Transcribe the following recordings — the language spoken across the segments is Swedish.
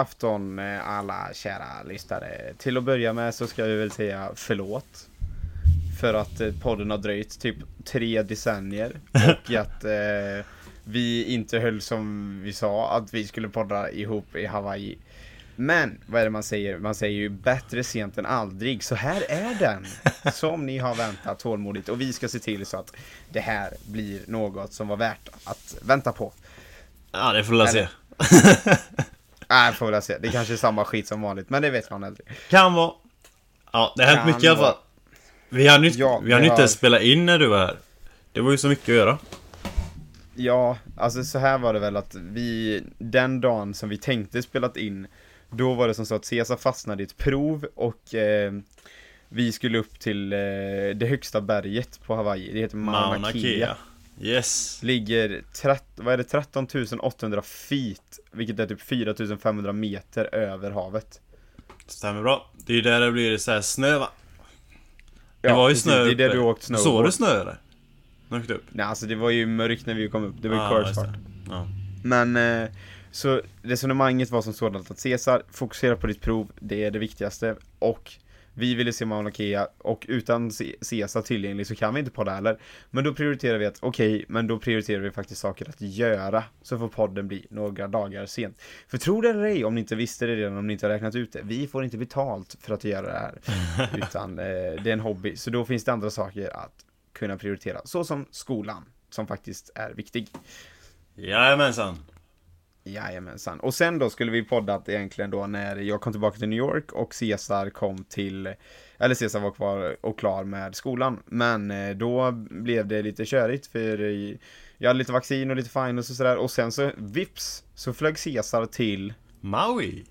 Afton alla kära lyssnare. Till att börja med så ska vi väl säga förlåt. För att eh, podden har dröjt typ tre decennier. Och att eh, vi inte höll som vi sa att vi skulle podda ihop i Hawaii. Men vad är det man säger? Man säger ju bättre sent än aldrig. Så här är den. Som ni har väntat tålmodigt. Och vi ska se till så att det här blir något som var värt att vänta på. Ja, det får vi se. Nej, får väl se. Det kanske är samma skit som vanligt, men det vet man aldrig. Kan vara. Ja, det har hänt mycket i alla fall. Vi hann ju Ja, vi hann inte har- spela in när du var här. Det var ju så mycket att göra. Ja, alltså så här var det väl att vi, den dagen som vi tänkte spelat in, då var det som så att Cesar fastnade i ett prov och eh, vi skulle upp till eh, det högsta berget på Hawaii. Det heter Mauna Mauna Kea. Yes. Ligger, trett, vad är det, 13 800 feet, vilket är typ 4 500 meter över havet. Stämmer bra. Det är ju där det blir så här snö va? Det Ja, var ju precis, snö Det är där uppe. du åkt Såg snowboard. du snö eller? När du åkte upp? Nej, alltså det var ju mörkt när vi kom upp, det var ju Ah, det. Ja. Men, eh, så resonemanget var som sådant att Cesar, fokusera på ditt prov, det är det viktigaste. Och vi ville se Mauna Kea, och utan Ce- Cesar tillgänglig så kan vi inte podda heller. Men då prioriterar vi att, okej, men då prioriterar vi faktiskt saker att göra. Så får podden bli några dagar sent. För tro det eller ej, om ni inte visste det redan, om ni inte har räknat ut det, vi får inte betalt för att göra det här. utan eh, det är en hobby, så då finns det andra saker att kunna prioritera. Så som skolan, som faktiskt är viktig. Jajamensan. Jajamensan. Och sen då skulle vi poddat egentligen då när jag kom tillbaka till New York och Cesar kom till, eller Cesar var kvar och klar med skolan. Men eh, då blev det lite körigt för jag hade lite vaccin och lite finals och sådär och sen så vips så flög Cesar till Maui.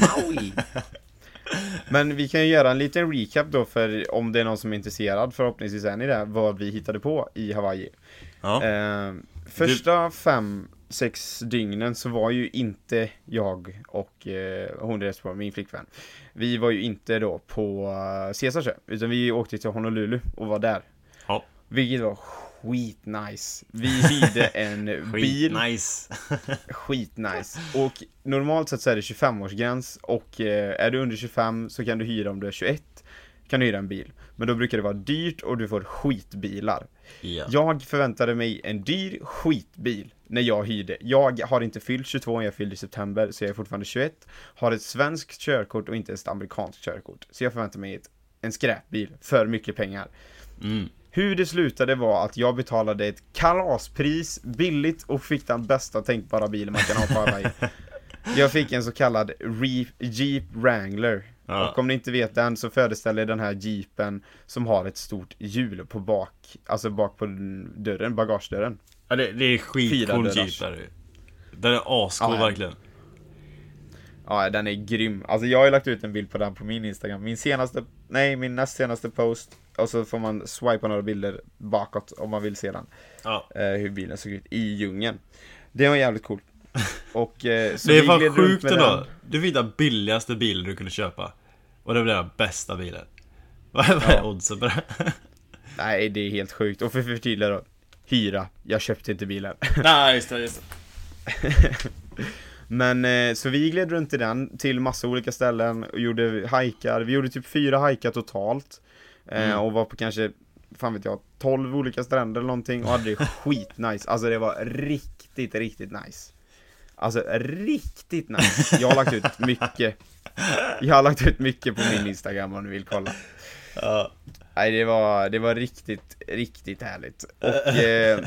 Maui. Men vi kan ju göra en liten recap då för om det är någon som är intresserad, förhoppningsvis är ni det, vad vi hittade på i Hawaii. Ja. Eh, första fem, sex dygnen så var ju inte jag och eh, hon resten min flickvän. Vi var ju inte då på uh, Caesars ö, utan vi åkte till Honolulu och var där. Ja. Vilket var skitnice. Vi hyrde en bil, Nice. skitnice. Och normalt sett så är det 25-årsgräns och eh, är du under 25 så kan du hyra om du är 21 kan du hyra en bil. Men då brukar det vara dyrt och du får skitbilar. Ja. Jag förväntade mig en dyr skitbil när jag hyrde. Jag har inte fyllt 22, jag fyllde i september, så jag är fortfarande 21. Har ett svenskt körkort och inte ett amerikanskt körkort. Så jag förväntade mig ett, en skräpbil för mycket pengar. Mm. Hur det slutade var att jag betalade ett kalaspris, billigt och fick den bästa tänkbara bilen man kan ha på Hawaii. Jag fick en så kallad Jeep Wrangler. Ja. Och om ni inte vet den så föreställer den här jeepen som har ett stort hjul på bak, alltså bak på dörren, bagagedörren. Ja, det, det är skitcool jeep där Den är ascool Ja, ja. verkligen. Ja, den är grym. Alltså jag har ju lagt ut en bild på den på min Instagram. Min senaste, nej min näst senaste post. Och så får man swipa några bilder bakåt om man vill se den. Ja. Eh, hur bilen såg ut i djungeln. Det var jävligt coolt. Och eh, så Det är fan sjukt ändå. Du fick den billigaste bilen du kunde köpa. Och det blev den bästa bilen. Vad vad är Ja. oddsen på det? Nej, det är helt sjukt. Och för att förtydliga då. Hyra. Jag köpte inte bilen. Nej, just det, just det. Men eh, så vi gled runt i den till massa olika ställen och gjorde hajkar. Vi gjorde typ fyra hajkar totalt. Eh, Mm. Och var på kanske, fan vet jag, 12 olika stränder eller någonting och hade det skitnice. Alltså det var riktigt, riktigt nice. Alltså riktigt nice. Jag har lagt ut mycket. Jag har lagt ut mycket på min Instagram om ni vill kolla. Ja. Nej, det var, det var riktigt, riktigt härligt. Och eh,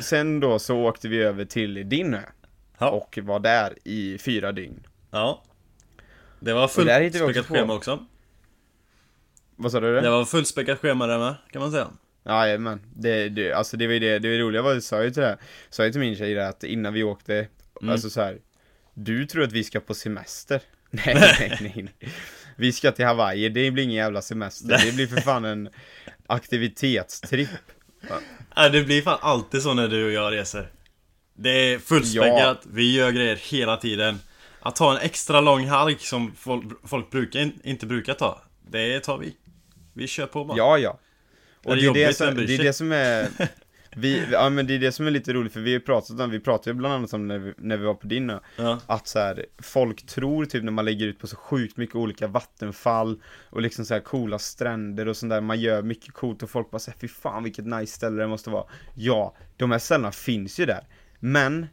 sen då så åkte vi över till din ö Ja. och var där i fyra dygn. ja. Det var fullspäckat schema också. Vad sa du? Det var fullspäckat schema där med, kan man säga. Jajamän, det, det, alltså det var ju det, det var roliga var, jag sa ju till det, sa ju till min tjej att innan vi åkte, Mm. alltså så här. Du tror att vi ska på semester? Nej, nej, nej, nej. Vi ska till Hawaii, det blir ingen jävla semester, det blir för fan en aktivitetstripp. Ja, det blir fan alltid så när du och jag reser. Det är fullspäckat, vi gör grejer hela tiden. Att ta en extra lång halk som folk, brukar, in- inte brukar ta, det tar vi. Vi kör på bara. Ja, ja. Och det är det, som, det är det som är Vi, ja men det är det som är lite roligt för vi har pratat om, vi pratade ju bland annat om när vi, när vi var på din Ja. att så här, folk tror typ när man lägger ut på så sjukt mycket olika vattenfall och liksom så här coola stränder och sånt där, man gör mycket coolt och folk bara säger fy fan vilket nice ställe det måste vara. Ja, de här ställena finns ju där. Men,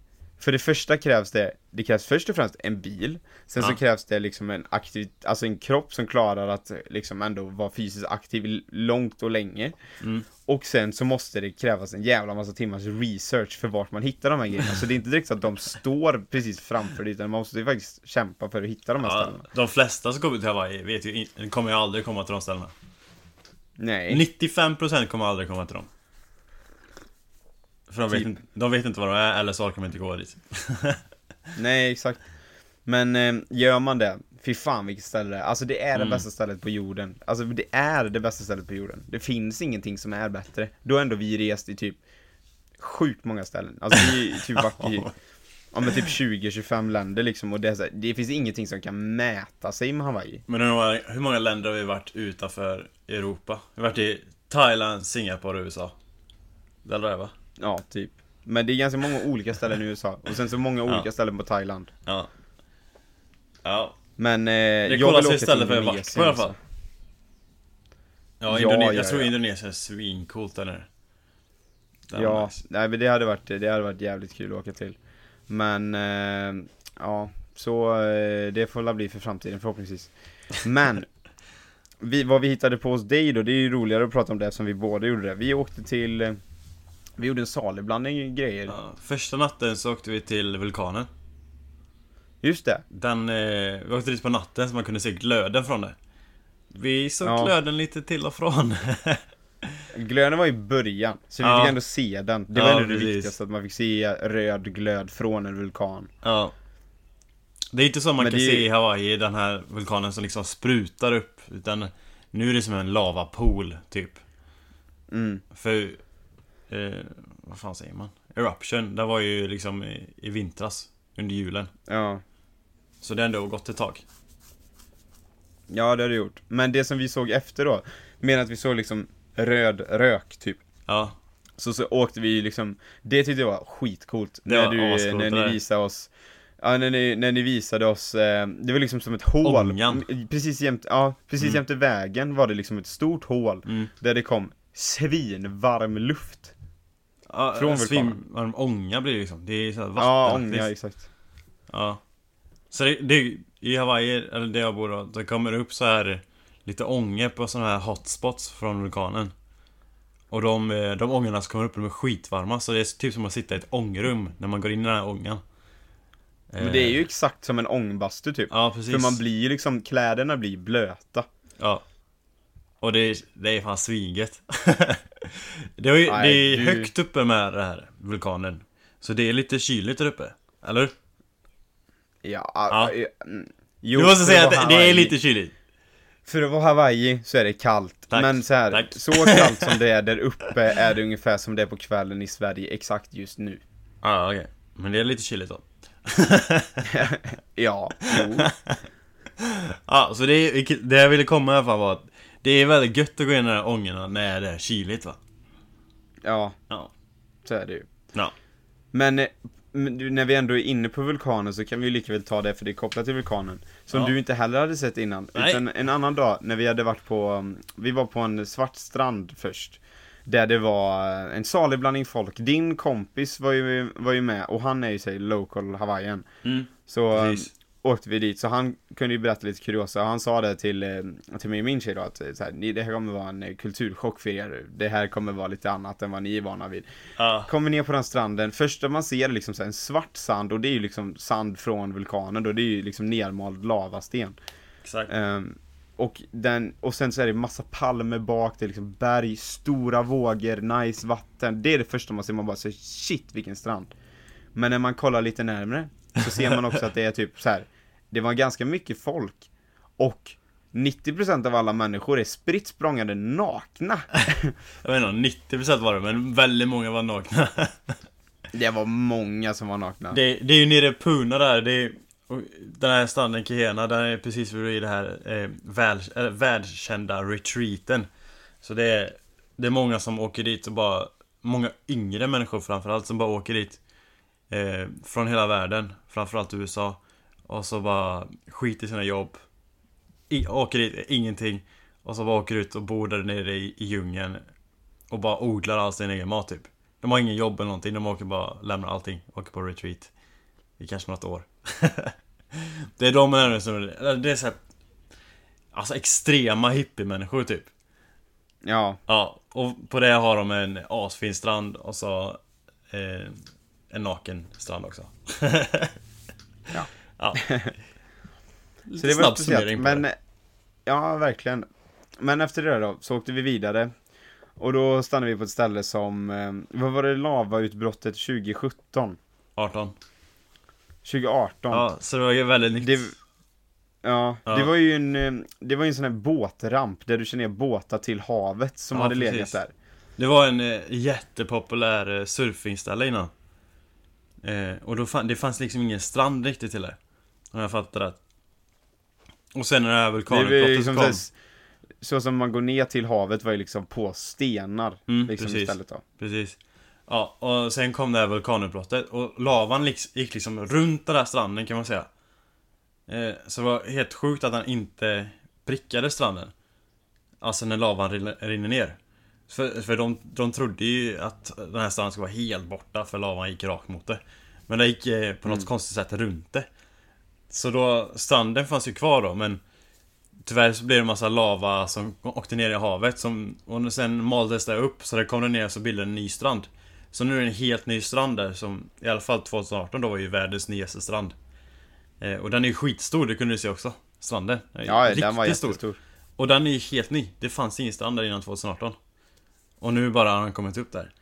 för det första krävs det, det krävs först och främst en bil, sen så Ja. krävs det liksom en aktiv, alltså en kropp som klarar att liksom ändå vara fysiskt aktiv långt och länge. Mm. Och sen så måste det krävas en jävla massa timmars research för vart man hittar de här grejerna. Så det är inte direkt så att de står precis framför dig, utan man måste ju faktiskt kämpa för att hitta de här Ja, ställena. de flesta som kommer till Hawaii vet ju kommer ju aldrig komma till de ställena. Nej. 95% kommer aldrig komma till dem. För de vet, Typ. inte, de vet inte vad de är, eller så orkar de inte gå dit. Nej, exakt. Men eh, gör man det, fy fan vilket ställe det är. Alltså det är det Mm. bästa stället på jorden. Alltså det är det bästa stället på jorden. Det finns ingenting som är bättre. Då har ändå vi rest i typ sjukt många ställen. Alltså vi har typ varit i, ja men typ 20-25 länder liksom och det, är så här, det finns ingenting som kan mäta sig med Hawaii. Men hur många, hur många länder har vi varit utanför Europa? Vi har varit i Thailand, Singapore och USA. Det är det va? Ja, typ. Men det är ganska många olika ställen i USA och sen så många Ja. olika ställen på Thailand. Ja. Ja. Men eh, Det jag vill åka till för jag Indonesien i alla alltså. fall. Ja, Ja, Indone- ja, jag tror ja. Indonesien är svincoolt. Det är Ja, nice. nej men det hade varit, det hade varit jävligt kul att åka till. Men, eh, ja, så eh, det får väl bli för framtiden förhoppningsvis. Men, vi, vad vi hittade på hos dig då, det är ju roligare att prata om det som vi båda gjorde det. Vi åkte till, eh, vi gjorde en saliblandning grejer. Ja, första natten så åkte vi till vulkanen. Just det. Den, eh, vi åkte dit på natten så man kunde se glöden från det. Vi såg Ja. glöden lite till och från. Glöden var i början, så vi Ja. fick ändå se den. Det Ja, var ändå det precis. viktigaste, att man fick se röd glöd från en vulkan. ja. Det är inte så man Men kan det se i Hawaii, den här vulkanen som liksom sprutar upp. Utan nu är det som en lavapool, typ. Mm. För, eh, vad fan säger man? Eruption, det var ju liksom i, i vintras. Under julen. Ja. Så det har ändå gått ett tag. Ja, det har det gjort. Men det som vi såg efter då, med att vi såg liksom röd rök typ. Ja, Så, så åkte vi liksom, det tyckte jag var skitcoolt. Det när var du, när ni visade oss Ja, när ni, när ni visade oss, eh, det var liksom som ett hål. Ångan. Precis jämte, ja, precis Mm. jämte vägen var det liksom ett stort hål. mm. Där det kom svinvarm luft. Ja Från vulkanen. varm ånga blir det liksom. Det är så här Ja, ånga, exakt. Ja. Så det, det, i Hawaii, eller där jag bor då, det kommer upp så här lite ånga på sådana här hotspots från vulkanen. Och de, eh, de ångorna som kommer upp, de är skitvarma, så det är typ som att sitta i ett ångrum när man går in i den här ångan. Men det är ju Eh, exakt som en ångbastu typ. Ja, precis. För man blir ju liksom, kläderna blir blöta. Ja. Och det, är- det är fan sviget. det, är, ju- Nej, det är du- högt uppe med det här vulkanen. Så det är lite kyligt där uppe. Eller? Ja, Ja. mm. Jo, du måste säga att det, det är lite kyligt. För att vara Hawaii så är det kallt, Tack, men så här, tack. så kallt som det är där uppe är det ungefär som det är på kvällen i Sverige exakt just nu. Ja, okej. Men det är lite kyligt då. Ja, jo. Ja, så det, det jag ville komma i alla fall var att Det är väldigt gött att gå in i de här ångorna när det är kyligt va? ja, Ja. så är det ju. Ja. Men, eh, när vi ändå är inne på vulkanen så kan vi ju lika väl ta det för det är kopplat till vulkanen. Som Ja. du inte heller hade sett innan. Nej. Utan en annan dag när vi hade varit på, um, vi var på en svart strand först. Där det var eh, en salig blandning folk. Din kompis var ju, var ju med och han är ju sig local hawaiian. Mm. Så Precis. Åkte vi dit, så han kunde ju berätta lite kuriosa, och han sa det till, eh, till mig och min tjej då, att eh, så här, "Ni- det här kommer vara en eh, kulturchock för er, det här kommer vara lite annat än vad ni är vana vid. Ja. Kommer ner på den stranden, första man ser är liksom så här en svart sand, och det är ju liksom sand från vulkanen då, det är ju liksom nermald lavasten. Exakt. Ehm, och, den, och sen så är det massa palmer bak, det är liksom berg, stora vågor, nice vatten. Det är det första man ser, man bara säger shit vilken strand. Men när man kollar lite närmre så ser man också att det är typ så här. Det var ganska mycket folk. Och 90% av alla människor är spritt språngande nakna. Jag vet inte, 90% var det, men väldigt många var nakna. Det var många som var nakna. det, det är ju nere i Puna där, det är Den här stranden Kehena, den är precis vid det här eh, väl, eller, världskända retreaten. Så det är, det är många som åker dit och bara många yngre människor framförallt som bara åker dit eh, Från hela världen, framförallt USA Och så bara skiter i sina jobb. I, Åker dit, ingenting. Och så bara åker ut och bor där nere i, i djungeln. Och bara odlar all sin egen mat typ. De har ingen jobb eller någonting, de åker bara, lämnar allting, åker på retreat. I kanske något år. Det är de människor som, det är så här, Alltså extrema hippie-människor typ. Ja, Ja, och på det har de en asfin strand och så eh, en naken strand också. Ja. Ja. så det var Snabb speciellt. summering på Men, det. ja verkligen. Men efter det då, så åkte vi vidare. Och då stannade vi på ett ställe som, eh, vad var det lavautbrottet 2017? 18. 2018? Ja, så det var ju väldigt nytt. Det, ja, Ja. det var ju en, eh, det var ju en sån här båtramp där du kör ner båtar till havet som Ja, hade precis. legat där. Det var en eh, jättepopulär surfingställe innan. Eh, och då fann, det fanns liksom ingen strand riktigt till det. Om jag fattar rätt. Och sen när det här Det vulkanutbrottet liksom kom. så, som man går ner till havet var ju liksom på stenar. Mm, liksom precis. istället då. Precis. Ja, och sen kom det här vulkanutbrottet och lavan gick liksom runt den där stranden kan man säga. Eh, så det var helt sjukt att han inte prickade stranden. Alltså när lavan rinner, ner. För, för de, de trodde ju att den här stranden skulle vara helt borta för lavan gick rakt mot det. Men det gick eh, på något Mm. konstigt sätt runt det. Så då, stranden fanns ju kvar då men Tyvärr så blev det en massa lava som åkte ner i havet som, och sen maldes det upp så det kom det ner så bildade en ny strand. Så nu är det en helt ny strand där som i alla fall 2018 då var ju världens nyaste strand. Eh, och den är ju skitstor, det kunde du se också. Stranden. Den Ja, den var stor. jättestor. Och den är ju helt ny. Det fanns ingen strand där innan 2018. Och nu bara har den kommit upp där.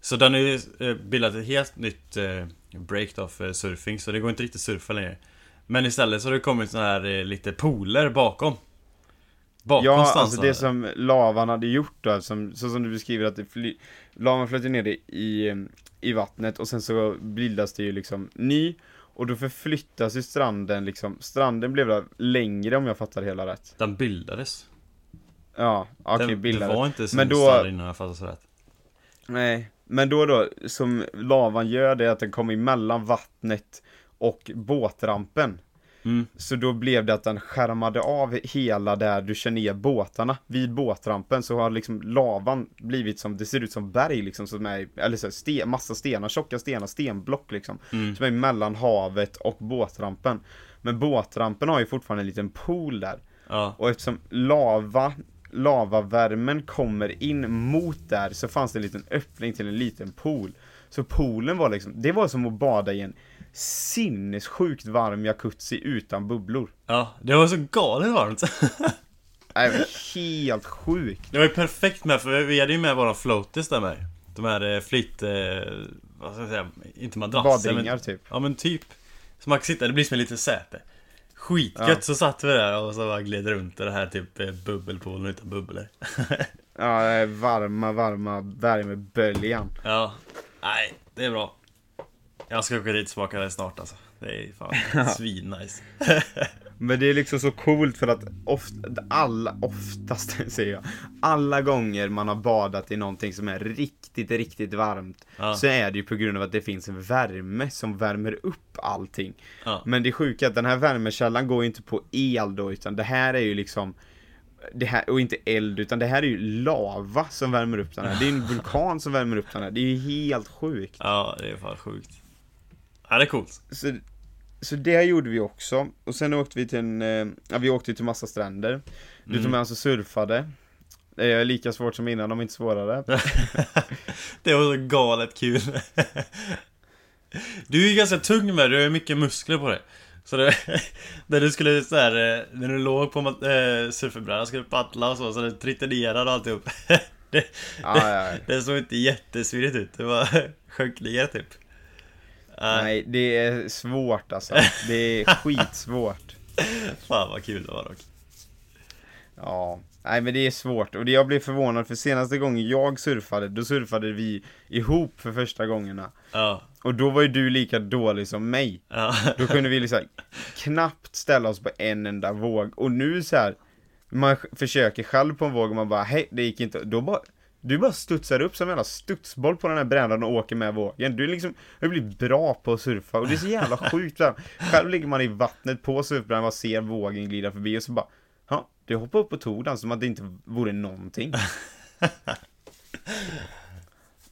Så den har ju eh, bildat ett helt nytt eh, break då för surfing, så det går inte riktigt surfa längre. Men istället så har det kommit såna här eh, lite pooler bakom. Bakom Ja, stansen. alltså det som lavan hade gjort då, som, så som du beskriver att det fly, lavan flöt ner i, i, i vattnet och sen så bildas det ju liksom ny och då förflyttas ju stranden liksom, stranden blev då längre om jag fattar det hela rätt. Den bildades. Ja, okej, det bildades. var inte som då- innan jag fattar rätt. Nej, men då då, som lavan gör det är att den kommer emellan vattnet och båtrampen. Mm. Så då blev det att den skärmade av hela där du kör ner båtarna. Vid båtrampen så har liksom lavan blivit som, det ser ut som berg liksom, som är, eller så här, sten, massa stenar, tjocka stenar, stenblock liksom. Mm. Som är mellan havet och båtrampen. Men båtrampen har ju fortfarande en liten pool där. Ja. Och eftersom lava, lavavärmen kommer in mot där så fanns det en liten öppning till en liten pool. Så poolen var liksom, det var som att bada i en sinnessjukt varm jacuzzi utan bubblor. ja, det var så galet varmt. Nej, Det var helt sjukt. Det var ju perfekt med, för vi hade ju med våra floaties där med. De här eh, flytt... Eh, vad ska jag säga? Inte madrasser Badringar men, typ. Ja men typ. Så man kan sitta, det blir som en liten säte. Skitgött, Ja. så satt vi där och så bara gled runt i det här typ eh, bubbelpoolen utan bubblor. Ja, det är varma, varma värmeböljan. Ja, nej, det är bra. Jag ska åka dit och smaka det snart alltså. Det är fan svinnice. Men det är liksom så coolt för att ofta, alla, oftast säger jag, alla gånger man har badat i någonting som är riktigt, riktigt varmt Ja. så är det ju på grund av att det finns en värme som värmer upp allting. Ja. Men det sjuka är att den här värmekällan går ju inte på el då, utan det här är ju liksom det här, och inte eld, utan det här är ju lava som värmer upp den här. Det är en vulkan som värmer upp den här. Det är ju helt sjukt. Ja, det är fan sjukt. Ja, det är coolt. Så, så det gjorde vi också. Och sen åkte vi till en, eh, ja vi åkte till massa stränder. Du tog med oss och surfade. Det är lika svårt som innan, om inte svårare. Det var så galet kul. Du är ju ganska tung med, du har ju mycket muskler på dig. Så det, när du skulle så här, eh, när du låg på äh, surfbrädan skulle paddla och så, så det tritinerade och alltihop. Det, ja, ja. det såg inte jättesvirrigt ut, det var sjönk ner typ. Nej. Nej, det är svårt alltså. Det är skitsvårt. Fan vad kul det var dock. Ja, nej men det är svårt. Och det jag blev förvånad för senaste gången jag surfade, då surfade vi ihop för första gångerna. Ja, Och då var ju du lika dålig som mig. ja. Då kunde vi liksom knappt ställa oss på en enda våg. Och nu så här, man försöker själv på en våg och man bara, hej, det gick inte. Då bara, Du bara studsar upp som en jävla studsboll på den här brädan och åker med vågen. Du är liksom, du blir bra på att surfa och det är så jävla sjukt. Själv ligger man i vattnet på surfbrädan och ser vågen glida förbi och så bara, du hoppar upp och tog den som att det inte vore någonting.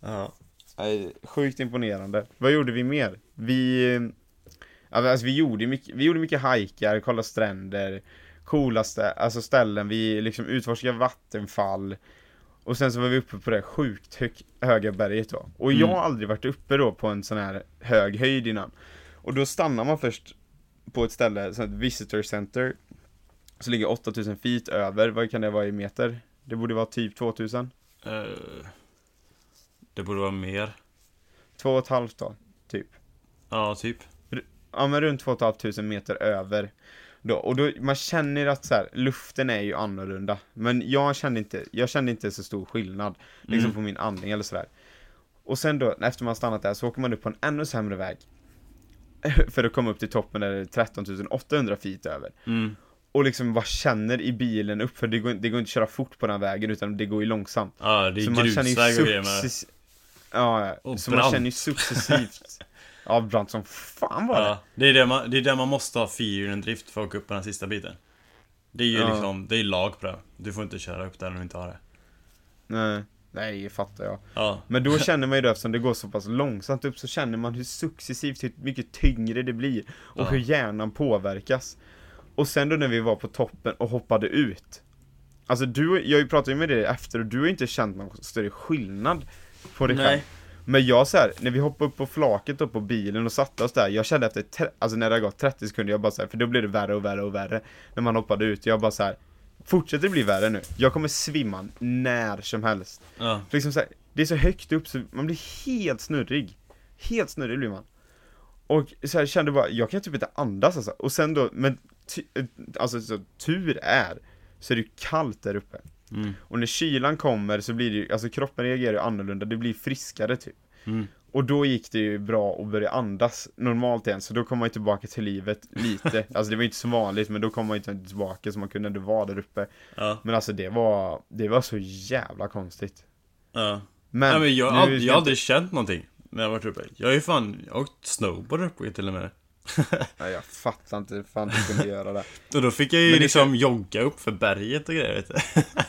ja. Sjukt imponerande. Vad gjorde vi mer? Vi, ja, alltså vi gjorde mycket, vi gjorde mycket hajkar, kolla stränder, coola stä, alltså ställen, vi liksom utforskade vattenfall. Och sen så var vi uppe på det sjukt hög, höga berget då. Och jag Mm. har aldrig varit uppe då på en sån här hög höjd innan. Och då stannar man först på ett ställe, sånt visitor center. Så ligger 8000 feet över, vad kan det vara i meter? Det borde vara typ 2000? Eh, det borde vara mer. Två och ett halvt då, typ. Ja, typ. Ja men runt 2500 meter över. Då, och då, man känner att så här, luften är ju annorlunda. Men jag kände inte, jag kände inte så stor skillnad. Liksom Mm. på min andning eller sådär. Och sen då, efter man stannat där, så åker man upp på en ännu sämre väg. För att komma upp till toppen där det är 13 800 feet över. Mm. Och liksom bara känner i bilen upp, för det går, det går inte att köra fort på den vägen utan det går ju långsamt. Ja, det är Så man känner ju grusväg och grejer success- Ja. Och så man känner ju successivt Ja, brant som fan var det. Ja, det är det man, det är där man måste ha fyrhjulen drift för att åka upp på den sista biten. Det är ju Ja. liksom, det är lag på det. Du får inte köra upp där om du inte har det. Nej, nej, det fattar jag. Ja. Men då känner man ju då, eftersom det går så pass långsamt upp, så känner man hur successivt, hur mycket tyngre det blir. Och Ja. hur hjärnan påverkas. Och sen då när vi var på toppen och hoppade ut. Alltså du, jag pratade ju med dig efter och du har inte känt någon större skillnad på dig själv. Nej. Men jag så här, när vi hoppade upp på flaket upp på bilen och satte oss där, jag kände efter, alltså när det har gått 30 sekunder, jag bara så här, för då blev det värre och värre och värre När man hoppade ut, jag bara så här. Fortsätter det bli värre nu? Jag kommer svimma när som helst Ja. Liksom så här, det är så högt upp så man blir helt snurrig Helt snurrig blir man Och så här, kände bara, jag kan typ inte andas alltså Och sen då, men alltså så tur är Så är det ju kallt där uppe Mm. Och när kylan kommer så blir det ju, alltså kroppen reagerar ju annorlunda, det blir friskare typ Mm. och då gick det ju bra att börja andas normalt igen, så då kom man ju tillbaka till livet lite Alltså det var ju inte så vanligt, men då kom man ju inte tillbaka så man kunde ändå vara där uppe Ja. Men alltså det var, det var så jävla konstigt Ja. Men, Nej men jag, nu ska jag har aldrig känt någonting när jag varit uppe. Jag har ju fan jag har åkt snowboard uppe till och med. Nej, jag fattar inte hur fan du kunde göra det Och då fick jag ju liksom jogga upp för berget och grejer.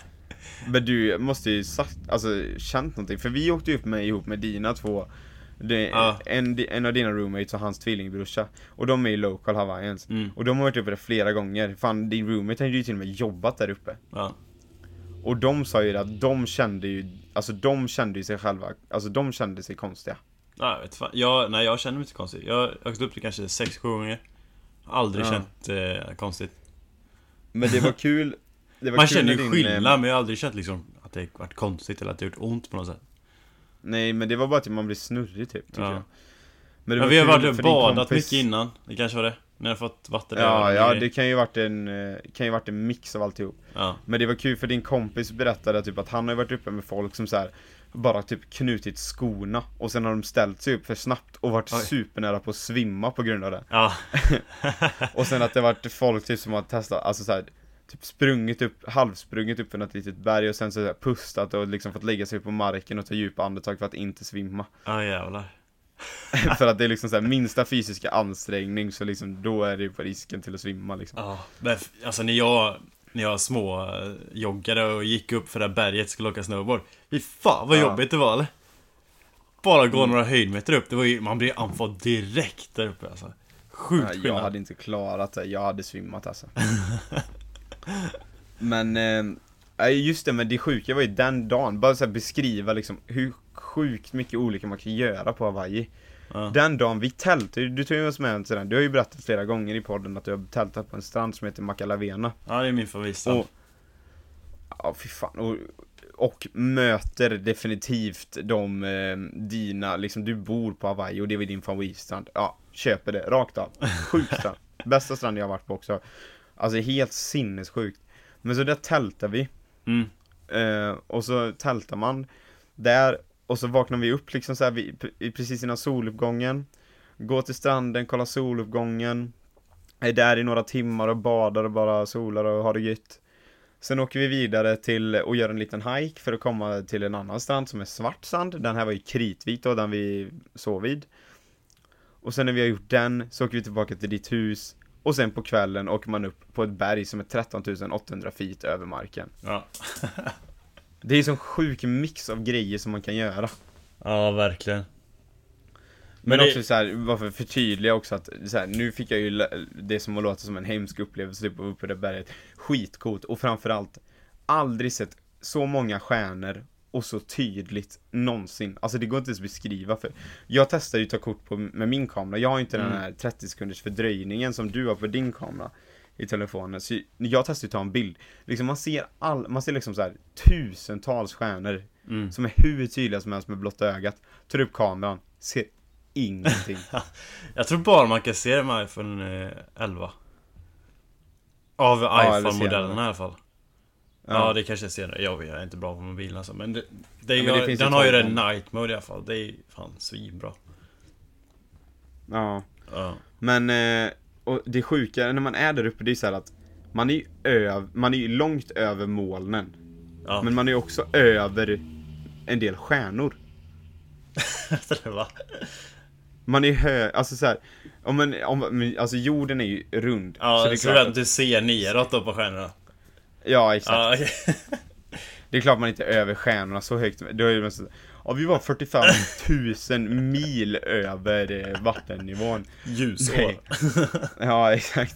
Men du måste ju sagt, alltså känt någonting, för vi åkte ju upp med, ihop med dina två det, Ja. en, en av dina roommates och hans tvillingbrorsa Och de är ju local Hawaiians Mm. Och de har varit uppe där flera gånger, fan din roommate hade ju till och med jobbat där uppe Ja. Och de sa ju att de kände ju, alltså de kände ju sig själva, alltså de kände sig konstiga. Jag vet fan. Jag, nej jag känner mig inte konstigt. Jag har åkt upp det kanske 6-7 gånger. Aldrig Ja. känt eh, konstigt. Men det var kul, det var Man kul känner ju din, skillnad eh, men jag har aldrig känt liksom att det varit konstigt eller att det gjort ont på något sätt. Nej men det var bara att man blir snurrig typ, tycker Ja. jag. Men, Men vi har varit och badat kompis- mycket innan. Det kanske var det. När jag fått vatten Ja, ja det kan ju varit en, eh, kan ju varit en mix av alltihop. Ja. Men det var kul för din kompis berättade typ att han har varit uppe med folk som så här bara typ knutit skorna och sen har de ställt sig upp för snabbt och varit Oj. supernära på att svimma på grund av det. Ja. Och sen att det varit folk typ som har testat, alltså så här, Typ sprungit upp, halvsprungit upp för något litet berg och sen så här pustat och liksom fått lägga sig på marken och ta djupa andetag för att inte svimma. Ja jävlar. för att det är liksom så här, minsta fysiska ansträngning så liksom då är det ju på risken till att svimma liksom. Ja. Men alltså när jag, när jag små joggade och gick upp för det här berget och skulle åka snowboard. Fy fan vad Ja. jobbigt det var eller? Bara gå några höjdmeter upp, det var ju, man blir andfådd direkt där uppe alltså. Sjukt Ja, jag skillnad. hade inte klarat det, jag hade svimmat alltså. Men, eh, just det, men det sjuka var ju den dagen, bara så beskriva liksom hur sjukt mycket olika man kan göra på Hawaii. Ja. Den dagen vi tältade, du tog ju oss med till den, du har ju berättat flera gånger i podden att du har tältat på en strand som heter Makalavena. ja, det är min favoritstrand. Och, ja fy fan, och, och möter definitivt de, eh, dina, liksom du bor på Hawaii och det är din favoritstrand. Ja, köper det, rakt av. Sjuk strand. Bästa strand jag har varit på också. Alltså helt sinnessjukt. Men så där tältar vi. Mm. Eh, och så tältar man där och så vaknar vi upp liksom så här vi, precis innan soluppgången. Går till stranden, kollar soluppgången. Är där i några timmar och badar och bara solar och har det gött. Sen åker vi vidare till och gör en liten hike för att komma till en annan strand som är svart sand. Den här var ju kritvit då, den vi sov vid. Och sen när vi har gjort den så åker vi tillbaka till ditt hus och sen på kvällen åker man upp på ett berg som är 13 800 feet över marken. Ja. Det är en sån sjuk mix av grejer som man kan göra. ja, verkligen. Men, det- också så här, varför förtydliga också att så här, nu fick jag ju det som att låta som en hemsk upplevelse typ, uppe på det berget. Skitcoolt och framförallt aldrig sett så många stjärnor och så tydligt någonsin. Alltså det går inte ens att beskriva för Jag testar ju att ta kort på, med min kamera, jag har ju inte den Mm. här 30 sekunders fördröjningen som du har på din kamera i telefonen. Så jag testar ju att ta en bild. Liksom man ser all, man ser liksom så här tusentals stjärnor Mm. som är hur tydliga som helst med blotta ögat. Tar upp kameran, ser ingenting. Jag tror bara man kan se det med iPhone eh, 11. Av eller iPhone-modellerna i alla fall. Ja. det kanske är senare. Jag vet, jag är inte bra på mobilen alltså. Men, det, det, Ja, men jag, den har ju den night mode i alla fall. Det är fan svinbra. ja. Ja. Men, eh, och det sjuka när man är där uppe, det är så att man är ju öv, man är långt över molnen. Ja. Men man är ju också över en del stjärnor. Man är hö, alltså så här, om man, om, alltså jorden är ju rund. Ja, så det är så klart att du ser neråt då på stjärnorna. ja exakt. Ja, okej. Det är klart man inte är över stjärnorna så högt. Då är det så, ja, vi var 45 000 mil över eh, vattennivån. Ljusår. Ja, exakt.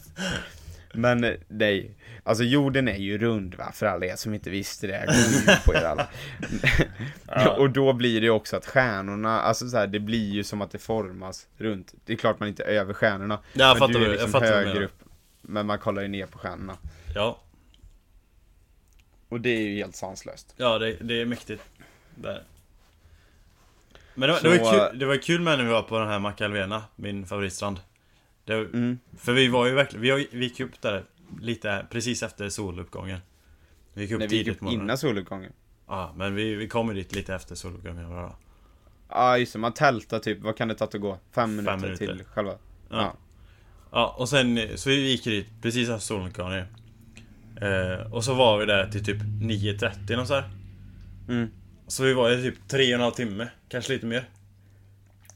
Men eh, nej, alltså jorden är ju rund va, för alla er som inte visste det. Gå på er alla. Ja. Och då blir det också att stjärnorna, alltså så här, det blir ju som att det formas runt. Det är klart man inte är över stjärnorna. Ja, jag men fattar du är vad- jag liksom fattar högre upp. Men man kollar ju ner på stjärnorna. Ja, Och det är ju helt sanslöst. ja det, det är mäktigt. Där. Men det var, Så, det, var kul, det var kul med när vi var på den här Macalvena, min favoritstrand. Det, Mm. För vi var ju verkligen, vi, vi gick upp där lite precis efter soluppgången. Vi gick upp När vi gick upp morgonen. innan soluppgången. Ja, men vi, vi kom ju dit lite efter soluppgången. Ja just det, man tältar typ, vad kan det ta att gå? Fem minuter, minuter. till själva? Ja. Ja. Ja, och sen, så vi gick dit precis efter soluppgången. Eh, och så var vi där till typ 9.30 och så här. Mm. Så vi var i typ tre och en halv timme, kanske lite mer.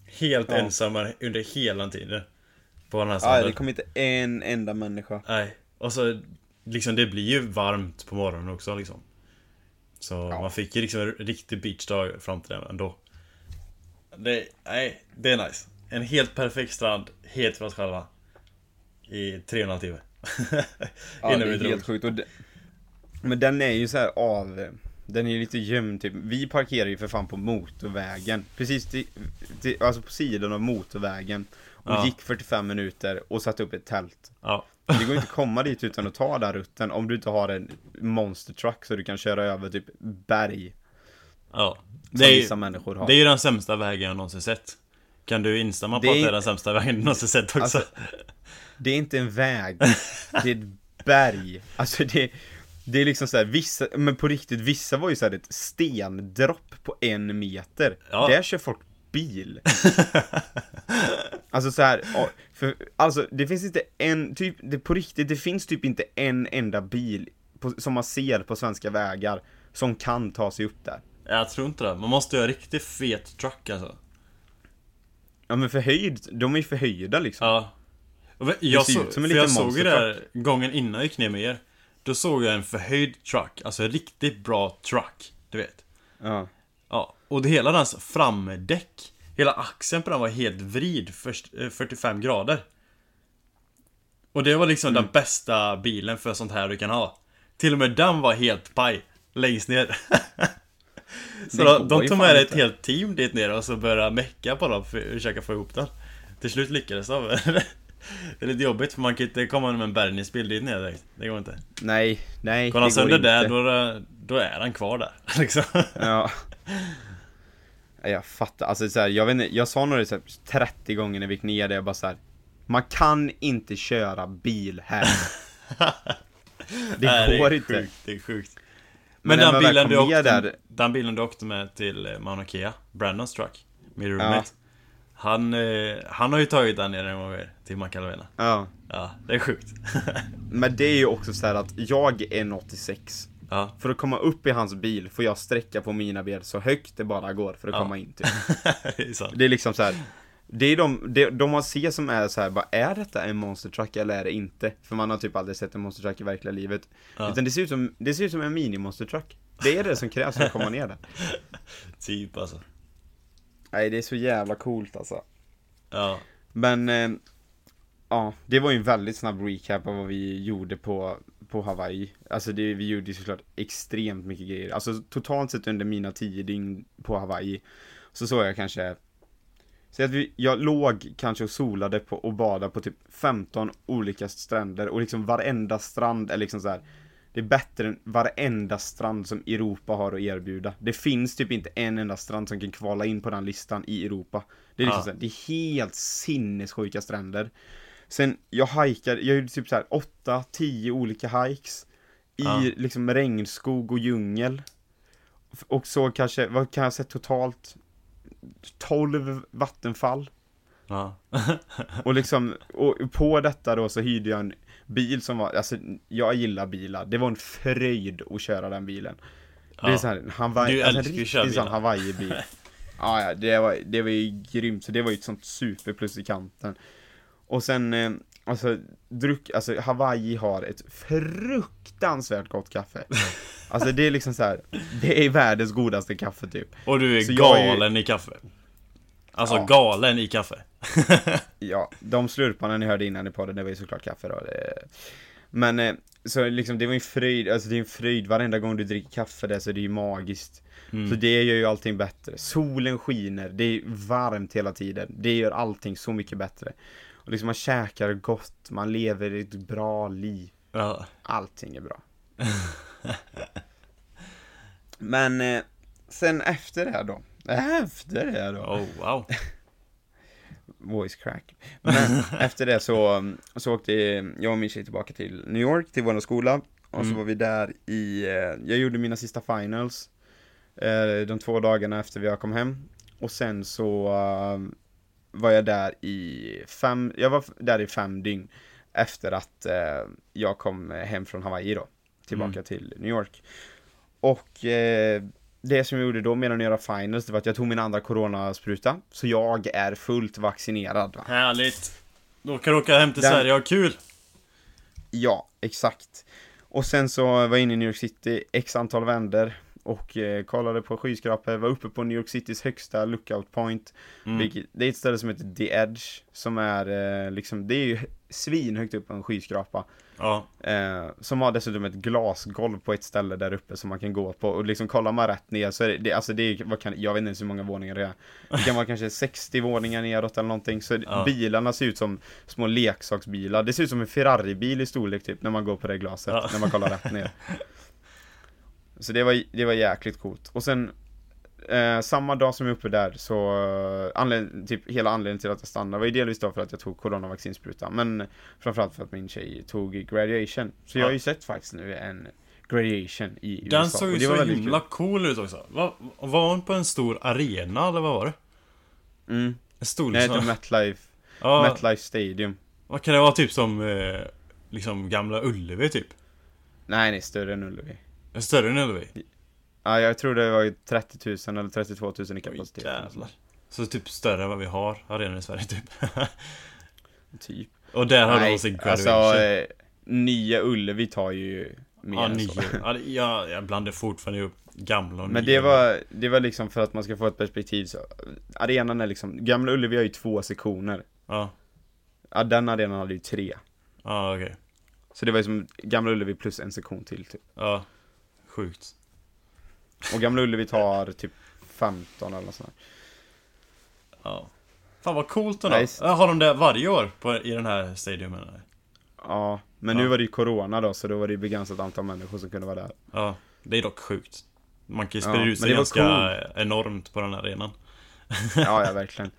Helt Ja. ensamma under hela tiden. På den här stranden. det kom inte en enda människa. Nej, och så liksom det blir ju varmt på morgonen också liksom. Så Ja. man fick ju liksom en riktig beachdag fram till det ändå. Det, nej, det är nice. En helt perfekt strand, helt för oss själva. I tre och en halv timme. Ja, Innan det vi är drog. helt sjukt. Och det, men den är ju så här av... Den är lite gömd typ. Vi parkerar ju för fan på motorvägen. Precis till, till, alltså på sidan av motorvägen. Och Ja. gick 45 minuter och satte upp ett tält. Ja. Det går inte att komma dit utan att ta den rutten om du inte har en monster truck så du kan köra över typ berg. ja. Som Det är, vissa människor har. det är ju den sämsta vägen jag någonsin sett. Kan du instämma på Det att det är den sämsta vägen du någonsin sett också? Alltså, Det är inte en väg. Det är ett berg. Alltså det, det är liksom så här, vissa, men på riktigt, vissa var ju så här ett stendropp på en meter. Ja. Där kör folk bil. Alltså så här, ja, för, alltså det finns inte en, typ, det på riktigt, det finns typ inte en enda bil på, som man ser på svenska vägar som kan ta sig upp där. jag tror inte det. Man måste ju ha riktigt fet truck alltså. Ja men förhöjd, de är ju förhöjda liksom. Ja. Jag, så, jag såg ju det här gången innan jag gick ner med er. Då såg jag en förhöjd truck, alltså en riktigt bra truck. Du vet. Ja. Ja, och det hela dens framdäck, hela axeln på den var helt vrid först, eh, 45 grader. Och det var liksom Mm. den bästa bilen för sånt här du kan ha. Till och med den var helt paj, längst ner. så Det de, tog med ett helt team dit ner och så började mecka på dem för att försöka få ihop den. Till slut lyckades de. Det är lite jobbigt för man kan inte komma med en bärgningsbil dit ner direkt. Det går inte. Nej, nej. Går han det sönder inte. där, då, är det- då är han kvar där. Liksom. Ja. Jag fattar, alltså så här, jag vet inte, jag sa nog det så här 30 gånger när vi gick ner där, jag bara så här. Man kan inte köra bil här. Det Nej, går är inte. Sjukt, det är sjukt. Men Men, den, bilen du åkte, där- den bilen du åkte med till Mauna Kea, Brandons truck, min roommate. Han, eh, han har ju tagit den ner en gång mer till Macalavena. Ja. Ja, det är sjukt. Men det är ju också så här att jag är 1,86 ja. För att komma upp i hans bil får jag sträcka på mina ben så högt det bara går för att Ja. komma in typ. det är. Det är liksom så här. Det är de, det, de man ser som är så här, bara, är detta en monster truck eller är det inte? För man har typ aldrig sett en monster truck i verkliga livet. Ja. Utan det ser ut som, det ser ut som en mini monster truck. Det är det som krävs för att komma ner där. Typ alltså. Nej, det är så jävla coolt alltså. Ja. Men, eh, ja, det var ju en väldigt snabb recap av vad vi gjorde på, på Hawaii. Alltså det, vi gjorde ju såklart extremt mycket grejer. Alltså totalt sett under mina tio dygn på Hawaii så såg jag kanske så att vi, jag låg kanske och solade på och badade på typ 15 olika stränder och liksom varenda strand är liksom så här. Det är bättre än varenda strand som Europa har att erbjuda. Det finns typ inte en enda strand som kan kvala in på den listan i Europa. Det är liksom Ja. så här, det är helt sinnessjuka stränder. Sen, jag hajkade, jag gjorde typ så här 8-10 olika hikes. I Ja. liksom regnskog och djungel. Och så kanske, vad kan jag säga totalt? 12 vattenfall. Ja. Och liksom, och på detta då så hyrde jag en bil som var, alltså jag gillar bilar. Det var en fröjd att köra den bilen. Det är Ja. så här, en Hawaii, Du alltså en riktig sån. Hawaii-bil. ja, ja, det var, det var ju grymt. Så det var ju ett sånt superplus i kanten. Och sen, eh, alltså, druck, alltså Hawaii har ett fruktansvärt gott kaffe. Alltså det är liksom så här, det är världens godaste kaffe typ. Och du är Så jag är ju- galen i kaffe. Alltså Ja. galen i kaffe. Ja, de slurparna ni hörde innan i podden, det var ju såklart kaffe då. Det... Men, eh, så liksom det var en fröjd, alltså det är en fröjd varenda gång du dricker kaffe där så det är ju magiskt. Mm. Så det gör ju allting bättre. Solen skiner, det är varmt hela tiden. Det gör allting så mycket bättre. Och liksom man käkar gott, man lever ett bra liv. Ja. Allting är bra. Men eh, sen efter det då. Efter det då. Oh wow. Voice crack. Men efter det så, så åkte jag och min tjej tillbaka till New York, till vår skola. Och så Mm. var vi där i, eh, jag gjorde mina sista finals. eh, De två dagarna efter jag kom hem. Och sen så eh, var jag där i fem, jag var där i fem dygn. Efter att jag kom hem från Hawaii då. Tillbaka Mm. till New York. Och eh, det som jag gjorde då medan jag göra finals, det var att jag tog min andra coronaspruta. Så jag är fullt vaccinerad. Va? Härligt. Då kan du åka hem till Den- Sverige och ha kul. Ja, exakt. Och sen så var jag inne i New York City x antal vänder och eh, kollade på skyskrapor, var uppe på New York Citys högsta lookout point. Mm. Vilket, det är ett ställe som heter The Edge, som är eh, liksom, det är ju svinhögt upp på en skyskrapa. Ja. Eh, som har dessutom ett glasgolv på ett ställe där uppe som man kan gå på och liksom kollar man rätt ner så är det, det alltså det är, vad kan, jag vet inte ens hur många våningar det är. Det kan vara kanske 60 våningar neråt eller någonting så Ja. bilarna ser ut som små leksaksbilar. Det ser ut som en Ferrari-bil i storlek typ när man går på det glaset, Ja. när man kollar rätt ner. Så det var, det var jäkligt coolt. Och sen Eh, samma dag som jag är uppe där så, anled- typ hela anledningen till att jag stannade var ju delvis då för att jag tog coronavaccinsprutan men framförallt för att min tjej tog graduation. Så jag har ju sett faktiskt nu en graduation i USA. Den såg ju det var så himla cool ut också. Va, var hon på en stor arena eller vad var det? Mm. En stor Det heter liksom. MetLife, Ja, MetLife Stadium. vad kan det vara typ som eh, liksom gamla Ullevi typ? Nej, nej, större än Ullevi. Större än Ullevi? Ja, jag tror det var ju 30 000 eller 32 000 i Oj, kapacitet. jävlar. Så typ större än vad vi har arenor i Sverige typ. Typ. och där har Nej, de sin graduation. alltså, eh, nya Ullevi tar ju mer ja, än så. Ja, jag, blandar fortfarande upp gamla och Men nya. det var, det var liksom för att man ska få ett perspektiv så Arenan är liksom, Gamla Ullevi har ju två sektioner Ja, Ja, den arenan hade ju tre ja okej. Så det var ju som Gamla Ullevi plus en sektion till typ Ja. Sjukt. Och Gamla Ullevi tar typ 15 eller något sånt där. Ja. Fan vad coolt ändå. Nice. Ja, Har de det varje år på, i den här stadiumen? eller? Ja, men Ja. nu var det ju Corona då så då var det ju begränsat antal människor som kunde vara där Ja, det är dock sjukt. Man kan ju Ja, sprida ut men sig ganska enormt på den här arenan. Ja, ja verkligen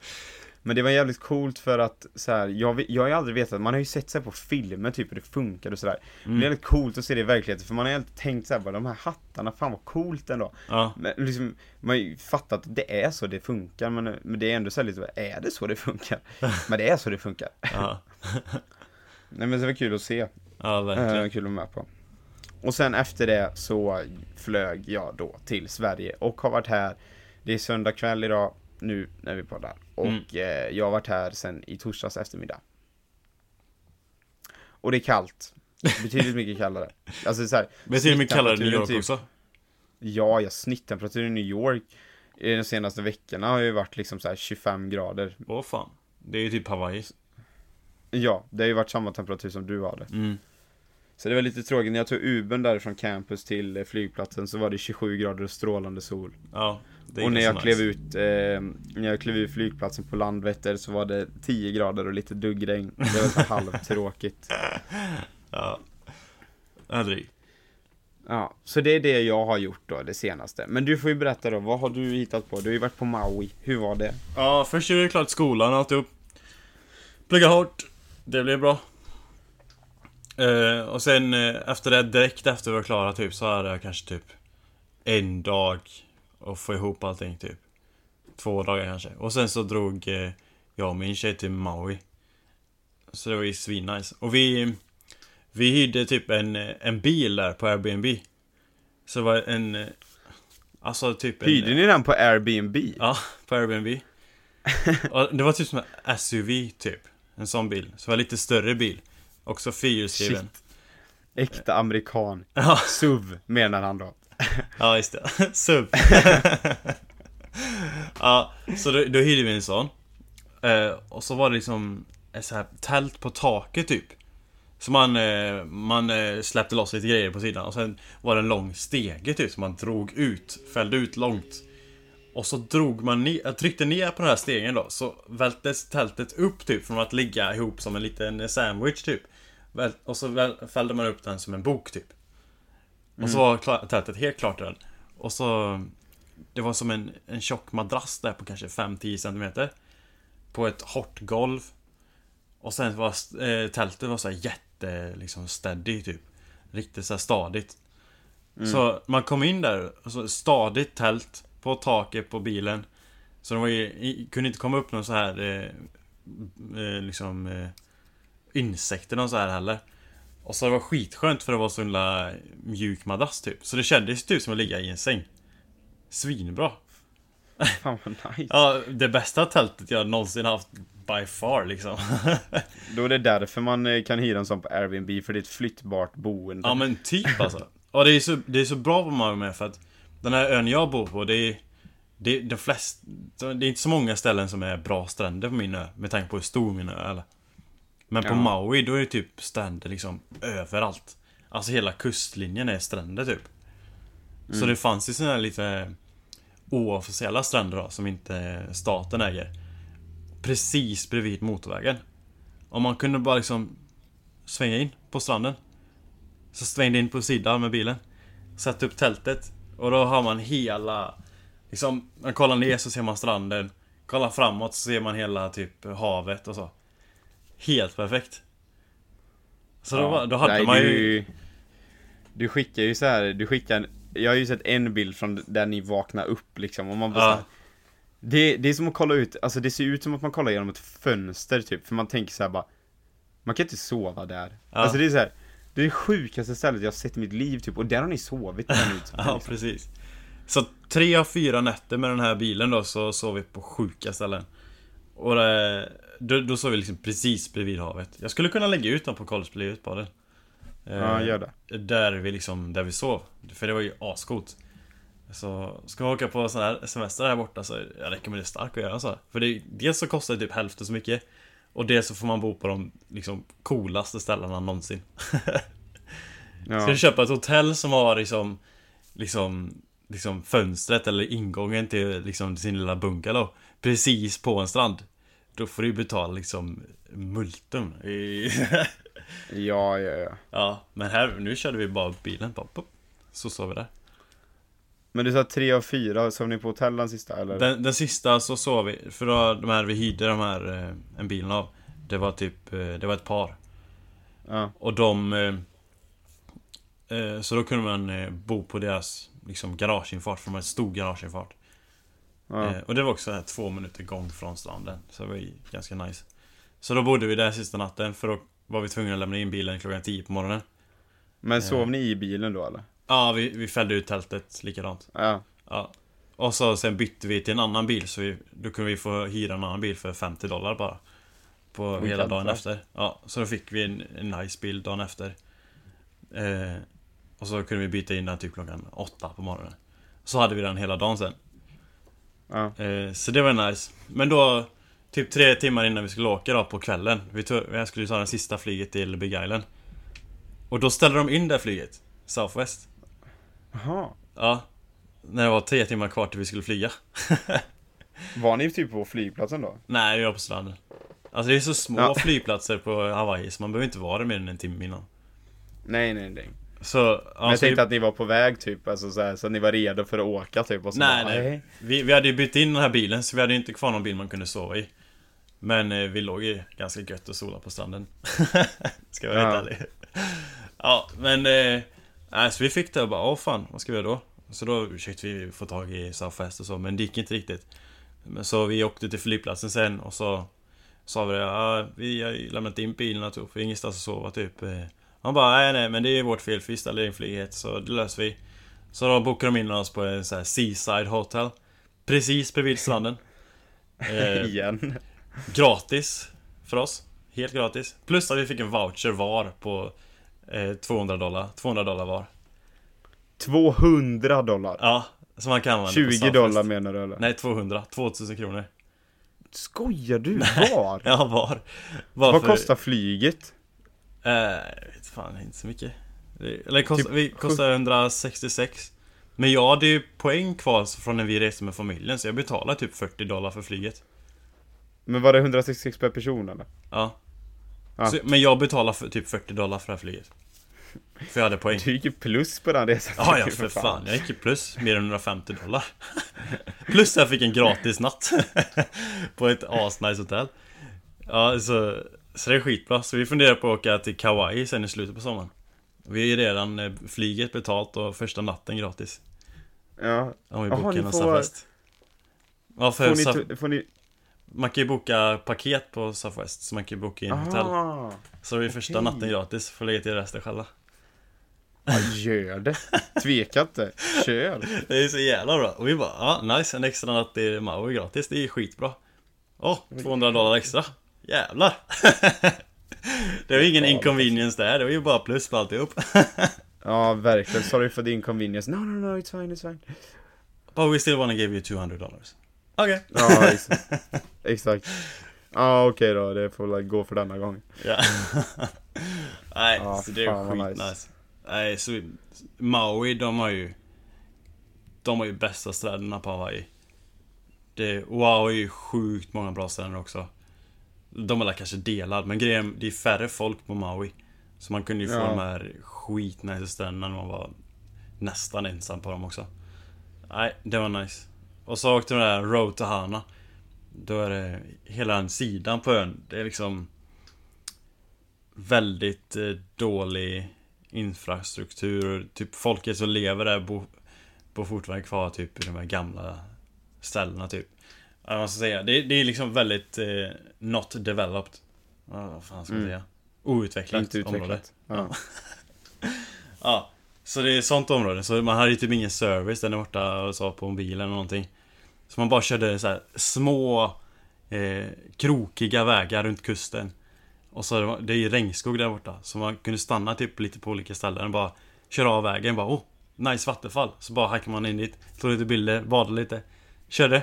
Men det var jävligt coolt för att så här, jag, jag har ju aldrig vetat, man har ju sett här på filmer typ hur det funkar och sådär. Mm. Det är jävligt coolt att se det i verkligheten för man har ju alltid tänkt så här, bara de här hattarna, fan vad coolt ändå. Ja, Men liksom, man har ju fattat att det är så det funkar men, men det är ändå så här lite, är det så det funkar? Men det är så det funkar. ja, Nej men det var kul att se. ja Eh, verkligen. kul att vara med på. Och sen efter det så flög jag då till Sverige och har varit här. Det är söndag kväll idag, nu när vi poddar. Och Mm. eh, jag har varit här sen i torsdags eftermiddag. Och det är kallt. Betydligt mycket kallare. Alltså så här, Betydligt mycket kallare än New York snitttemperaturen också. Ja, ja, snittemperaturen i New York i de senaste veckorna har ju varit liksom så här 25 grader. Åh fan. Det är ju typ Hawaii. Ja, det har ju varit samma temperatur som du hade. Mm. Så det var lite tråkigt, när jag tog Ubern därifrån campus till eh, flygplatsen så var det 27 grader och strålande sol. Ja, det är och när jag klev nice. ut, eh, när jag klev ut flygplatsen på Landvetter så var det 10 grader och lite duggregn. Det var så halvtråkigt. Ja. Drygt. Ja, så det är det jag har gjort då, det senaste. Men du får ju berätta då, vad har du hittat på? Du har ju varit på Maui, hur var det? Ja, först gjorde jag klart skolan och alltihop. Plugga hårt. Det blev bra. Eh, och sen eh, efter det, direkt efter vi var klara typ, så hade jag kanske typ en dag att få ihop allting typ. Två dagar kanske. Och sen så drog eh, jag och min tjej till Maui. Så det var ju svinnice. Och vi, vi hyrde typ en, en bil där på Airbnb. Så det var en... Alltså typ en... Hyrde ni den på Airbnb? Ja, på Airbnb. Och det var typ som en SUV typ. En sån bil. Så det var lite större bil. Också fyrhjulsdriven. Äkta amerikan. Ja, SUV menar han då. ja, just det. SUV. ja, så då, då hyrde vi en sån. Eh, och så var det liksom ett så här tält på taket typ. Så man, eh, man eh, släppte loss lite grejer på sidan och sen var det en lång stege typ som man drog ut, fällde ut långt. Och så drog man ner, tryckte ner på den här stegen då, så vältes tältet upp typ från att ligga ihop som en liten sandwich typ. Och så fällde man upp den som en bok typ. Och så var kla- tältet helt klart där. Och så... Det var som en, en tjock madrass där på kanske 5-10 cm. På ett hårt golv. Och sen var eh, tältet var så här jätte, liksom steady typ. Riktigt så här stadigt. Så man kom in där, alltså stadigt tält på taket på bilen. Så det var ju, kunde inte komma upp någon så här eh, eh, liksom eh, insekter och så här heller. Och så det var skitskönt för det var så himla mjuk madrass typ. Så det kändes typ som att ligga i en säng. Svinbra. Fan vad nice. Ja, det bästa tältet jag någonsin haft by far liksom. Då är det därför man eh, kan hyra en sån på Airbnb, för det är ett flyttbart boende. Ja men typ alltså. Och det är så, det är så bra på Maui med för att Den här ön jag bor på, det är det, är de flesta, det är inte så många ställen som är bra stränder på min ö Med tanke på hur stor min ö är eller? Men på Ja. Maui, då är det typ stränder liksom överallt. Alltså hela kustlinjen är stränder typ. Så det fanns ju sådana här lite oofficiella stränder då, som inte staten äger. Precis bredvid motorvägen. Om man kunde bara liksom svänga in på stranden Så svängde in på sidan med bilen. Satte upp tältet Och då har man hela Liksom, man kollar ner så ser man stranden. Kollar framåt så ser man hela typ havet och så Helt perfekt Så då, var- då hade Nej, man ju du, du skickar ju så här, du skickar en, Jag har ju sett en bild från där ni vaknar upp liksom och man bara Ja. här, det, det är som att kolla ut, alltså det ser ut som att man kollar genom ett fönster typ, för man tänker så här bara Man kan inte sova där. Ja. Alltså det är så här, Det är det sjukaste stället jag har sett i mitt liv typ, och där har ni sovit den ut. Ja, precis. Så tre av fyra nätter med den här bilen då så sov vi på sjuka ställen. Och det, då, då sov vi liksom precis bredvid havet. Jag skulle kunna lägga ut dem på Collegeblivet-podden. Ja, gör det. Där vi liksom, där vi sov. För det var ju ascoolt. Så ska man åka på sån här semester här borta så jag rekommenderar starkt att göra så. För det, dels så kostar det typ hälften så mycket. Och dels så får man bo på de liksom coolaste ställena någonsin. Ja. Ska du köpa ett hotell som har liksom Liksom Liksom fönstret eller ingången till liksom sin lilla bungalow Precis på en strand Då får du ju betala liksom Multum ja, ja, ja. Ja, men här, nu körde vi bara bilen bara, pop, Så sov vi där Men du sa tre av fyra, sov ni på hotell den sista eller? Den, den sista så sov vi, för då, de här vi hyrde de här, eh, en bilen av Det var typ, eh, det var ett par Ja, Och de eh, Så då kunde man bo på deras liksom garageinfart, för de hade stor garageinfart ja. eh, Och det var också här, två minuter gång från stranden. Så det var ju ganska nice. Så då bodde vi där sista natten, för då var vi tvungna att lämna in bilen klockan 10 på morgonen. Men sov ni i bilen då eller? Ja, vi, vi fällde ut tältet likadant. Ja, Ja. Och så sen bytte vi till en annan bil, så vi, då kunde vi få hyra en annan bil för 50 dollar bara. På Oj, hela dagen efter. Ja, så då fick vi en, en nice bil dagen efter. Eh, Och så kunde vi byta in den typ klockan åtta på morgonen. Så hade vi den hela dagen sen ja. eh, Så det var nice Men då Typ tre timmar innan vi skulle åka då på kvällen Vi, tog, jag skulle ta den sista flyget till Big Island Och då ställde de in det flyget Southwest Jaha. Ja När det var tre timmar kvar till vi skulle flyga Var ni typ på flygplatsen då? Nej, vi var på stranden Alltså det är så små Ja. flygplatser på Hawaii så man behöver inte vara där mer än en timme innan Nej, nej, nej. Så, Men jag tänkte att ni var på väg typ, alltså så, här, så ni var redo för att åka typ och så Nej, bara, nej. vi, vi hade ju bytt in den här bilen så vi hade ju inte kvar någon bil man kunde sova i Men eh, vi låg ju ganska gött och sola på stranden Ska jag vara helt Ja. ärlig Ja, men eh, nej, så vi fick det och bara, åh fan, vad ska vi göra då? Så då försökte vi få tag i Southwest och så, men det gick inte riktigt Men Så vi åkte till flygplatsen sen och så Sa vi det, ja, vi har ju lämnat in bilen och tog, för ingenstans att sova typ eh. Han bara, nej nej men det är vårt fel för vi ställer in flyget så det löser vi Så då bokade de in oss på en sån här Seaside Hotel Precis bredvid stranden eh, Igen. Gratis för oss Helt gratis Plus att vi fick en voucher var på eh, 200 dollar 200 dollar var 200 dollar. Ja, som man kan använda på 20 Southwest. dollar menar du eller? Nej 200, 2000 kronor Skojar du? Var? Ja var Var Vad kostar flyget? Eh, jag vet fan, inte så mycket. Eller kost, Typ vi kostar 166. Men jag hade ju poäng kvar från när vi reste med familjen, så jag betalade typ 40 dollar för flyget. Men var det 166 per person eller? Ja. Ja. Så, men jag betalade för typ 40 dollar för det här flyget. För jag hade poäng. Du gick ju plus på den resan. Ja, ja för fan. Jag gick ju plus mer än 150 dollar. Plus jag fick en gratis natt. på ett asnice hotell. Ja, så, så det är skitbra. Så vi funderar på att åka till Kauai sen i slutet på sommaren. Vi ju redan eh, flyget betalt och första natten gratis. Ja. Om vi bokar någon får- Southwest. Ja, för Får ni, t- får ni... man kan ju boka paket på Southwest, så man kan ju boka in hotell. Aha. Så det är första okej. natten gratis, får lägga till resten själva. Ja, gör det. Tveka inte. Kör. Det är så jävla bra. Och vi bara, ja nice, en extra natt i Maui gratis, det är skitbra. Åh, 200 dollar extra. Jävlar! det var ingen inconvenience där, det var ju bara plus på alltihop. Ja, verkligen. Sorry for the inconvenience. No, no, no, it's fine, it's fine. But we still wanna give you 200 dollars. Okej. Ja, exakt. exakt. Ja, okej då. Det får väl gå för denna gång. Ja. Nej, Ja, så det är skitnice. nice. Nej, så Maui, de har ju... De har ju bästa stränderna på Hawaii. Det, wow är ju sjukt många bra stränder också. De är kanske delad, men grejen det är färre folk på Maui. Så man kunde ju få Ja. de här skitnice stränderna när man var nästan ensam på dem också. Nej, det var nice. Och så åkte vi där Road to Hana. Då är det hela den sidan på ön. Det är liksom väldigt eh, dålig infrastruktur. Typ folket som lever där bor, bor fortfarande kvar typ i de här gamla ställena typ. Ja, vad ska säga? Det, det är liksom väldigt eh, not developed. Ja, vad fan ska man Mm. säga? Outvecklat Inte område. utvecklat. Ja. Ja, så det är sånt område. Så man hade ju typ ingen service där borta och så på mobilen eller någonting. Så man bara körde så här små eh, krokiga vägar runt kusten. Och så var- det är ju regnskog där borta. Så man kunde stanna typ lite på olika ställen och bara köra av vägen. Bara oh, nice vattenfall. Så bara hackade man in dit, tog lite bilder, badade lite. Körde.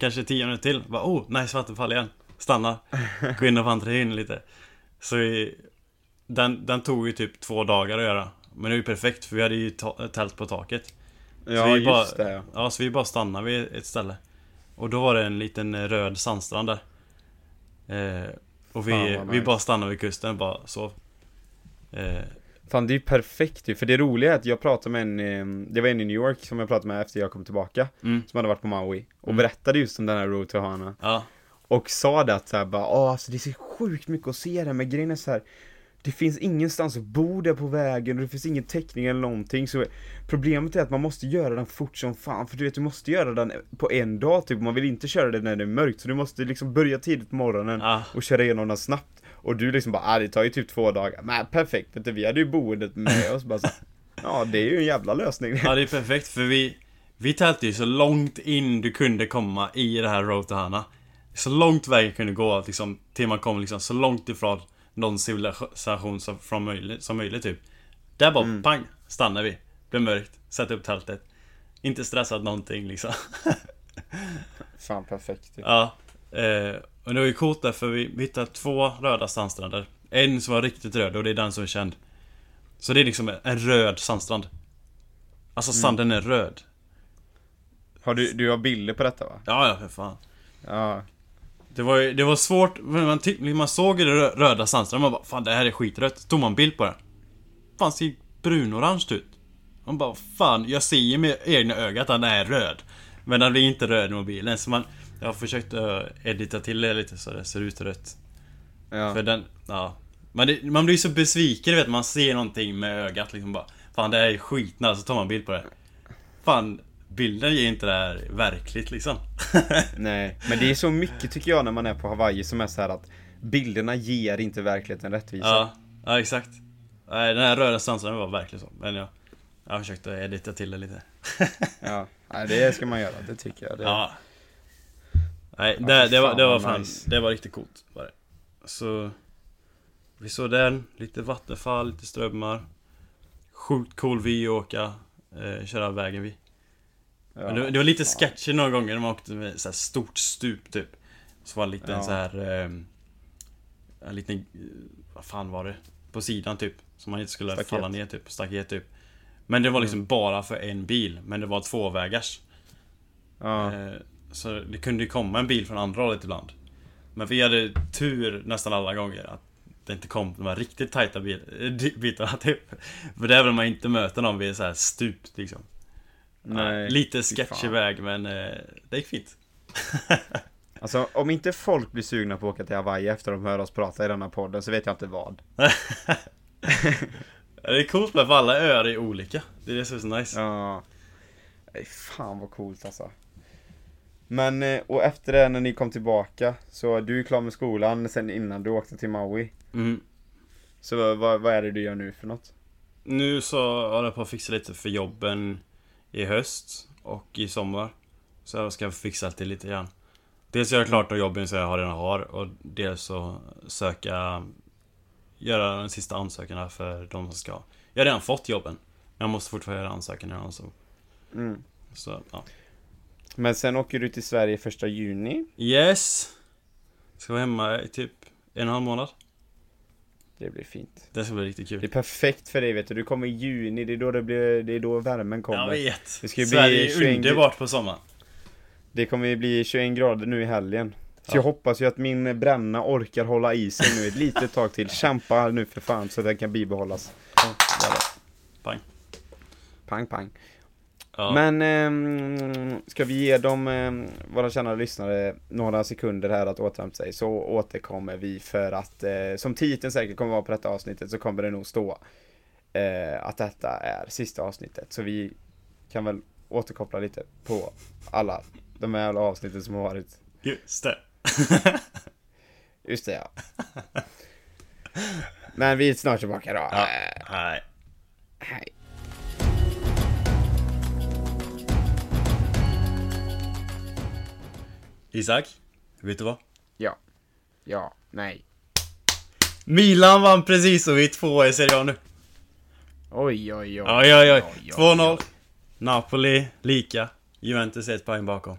Kanske 10 minuter till. Bara oh, nice vattenfall igen. Stanna. Gå in och vandra in lite. Så vi, den, den tog ju typ två dagar att göra. Men det är ju perfekt för vi hade ju tält på taket. Ja, vi just bara- det. ja. Ja, så vi bara stannade vid ett ställe. Och då var det en liten röd sandstrand där. Eh, och vi, vi nice. bara stannade vid kusten och bara sov. Eh, Fan det är ju perfekt ju, för det roliga är att jag pratade med en, eh, det var en i New York som jag pratade med efter jag kom tillbaka, Mm. som hade varit på Maui, och Mm. berättade just om den här Road to Hana. Ja. Och sa det att såhär bara, åh alltså det är så sjukt mycket att se där, men grejen är så här. Det finns ingenstans att bo där på vägen och det finns ingen täckning eller någonting så Problemet är att man måste göra den fort som fan för du vet du måste göra den på en dag typ, man vill inte köra den när det är mörkt så du måste liksom börja tidigt på morgonen Ja. och köra igenom den snabbt Och du liksom bara, ah, det tar ju typ två dagar, men perfekt, vet du, vi hade ju boendet med oss. Bara så, Ja det är ju en jävla lösning. Ja, det är perfekt för vi Vi tältade ju så långt in du kunde komma i det här Road to Hana Så långt vägen kunde gå liksom Till man kom liksom så långt ifrån Någon civilisation som, från möjligt, som möjligt typ. Där bara Mm. pang Stannar vi. Blir mörkt Sätter upp tältet. Inte stressat någonting liksom. Fan perfekt. Typ. Ja eh, Och det var ju coolt där för vi, hittade två röda sandstränder. En som var riktigt röd och det är den som är känd. Så det är liksom en röd sandstrand. Alltså Mm. sanden är röd. Har du, du har bilder på detta va? Ja, ja för fan. Ja, Det var, det var svårt, men man, man såg det rö- röda sandstranden, man bara Fan det här är skitrött, så tog man bild på det Fan ser brunorange ut? Man bara Fan, jag ser ju med egna ögat att den är röd. Men den blir inte röd i mobilen, så man Jag har försökt uh, edita till det lite så det ser ut rött ja. För den, ja Men det, man blir så besviken, vet, man ser någonting med ögat liksom bara Fan det här är skitnära, så tar man bild på det Fan, bilden ger inte det här verkligt liksom Nej, men det är så mycket tycker jag när man är på Hawaii som är så att bilderna ger inte verkligheten rättvisa. Ja, ja exakt. Nej, den här röda stansen var verkligen så. Men jag, jag försökte edita till det lite. Ja, Nej, det ska man göra, det tycker jag. Det, Ja. Nej, Ja, det, fy det, var, det var fan, nice. det var riktigt coolt. Var det. Så, vi såg den, lite vattenfall, lite strömmar. Sjukt cool vy att åka, eh, köra vägen vid. ja. Det, det var lite sketchy några gånger när man åkte med så här stort stup typ. Så var det lite Ja. så här eh, En liten, eh, vad fan var det? På sidan typ. Så man inte skulle Staket. falla ner typ, staket typ. Men det var liksom bara för en bil, men det var tvåvägars. Ja, Eh, så det kunde ju komma en bil från andra hållet ibland. Men vi hade tur nästan alla gånger att det inte kom de här riktigt tajta bil, eh, bitarna typ. För det är väl man inte möter någon vid så här stup liksom. nej. Ja, lite fan. väg men eh, det gick fint. Alltså om inte folk blir sugna på att åka till Hawaii efter de hör oss prata i denna podden så vet jag inte vad. Det är coolt med för alla öar är olika. Det är det som är så nice. Ja. Fan vad coolt alltså. Men, eh, och efter det när ni kom tillbaka, så du är klar med skolan sen innan du åkte till Maui. Mm. Så vad, vad är det du gör nu för något? Nu så håller jag på att fixa lite för jobben i höst och i sommar. Så jag ska fixa till lite grann. Dels göra klart de jobben som jag har redan har och dels så söka Göra den sista ansökan här för de som ska Jag har redan fått jobben Men jag måste fortfarande göra ansökan innan så, Mm. så ja Men sen åker du till Sverige första juni. Yes! Ska vara hemma i typ en och en halv månad Det blir fint. Det ska bli riktigt Det är kul perfekt för dig vet du, du kommer i juni, det är då det blir, det är då värmen kommer. Jag vet! Det ska ju bli Sverige är 21 underbart på sommaren Det kommer ju bli 21 grader nu i helgen. Så Ja. jag hoppas ju att min bränna orkar hålla i sig nu ett litet tag till. Kämpa nu för fan så att den kan bibehållas. Ja. Pang. Pang pang. Ja. Men ehm, ska vi ge dem, ehm, våra kända lyssnare, några sekunder här att återhämta sig så återkommer vi för att, eh, som titeln säkert kommer vara på detta avsnittet så kommer det nog stå eh, att detta är sista avsnittet. Så vi kan väl återkoppla lite på alla de här jävla avsnitten som har varit. Just det. Just det ja. Men vi är snart tillbaka då. Ja. Eh, Nej. hej. Isak, vet du vad? Ja. Ja. Nej. Milan vann precis och vi är tvåa i Serie A nu. Oj, oj, oj. Oj, oj, oj. 2-0. Napoli, lika. Juventus ett poäng bakom.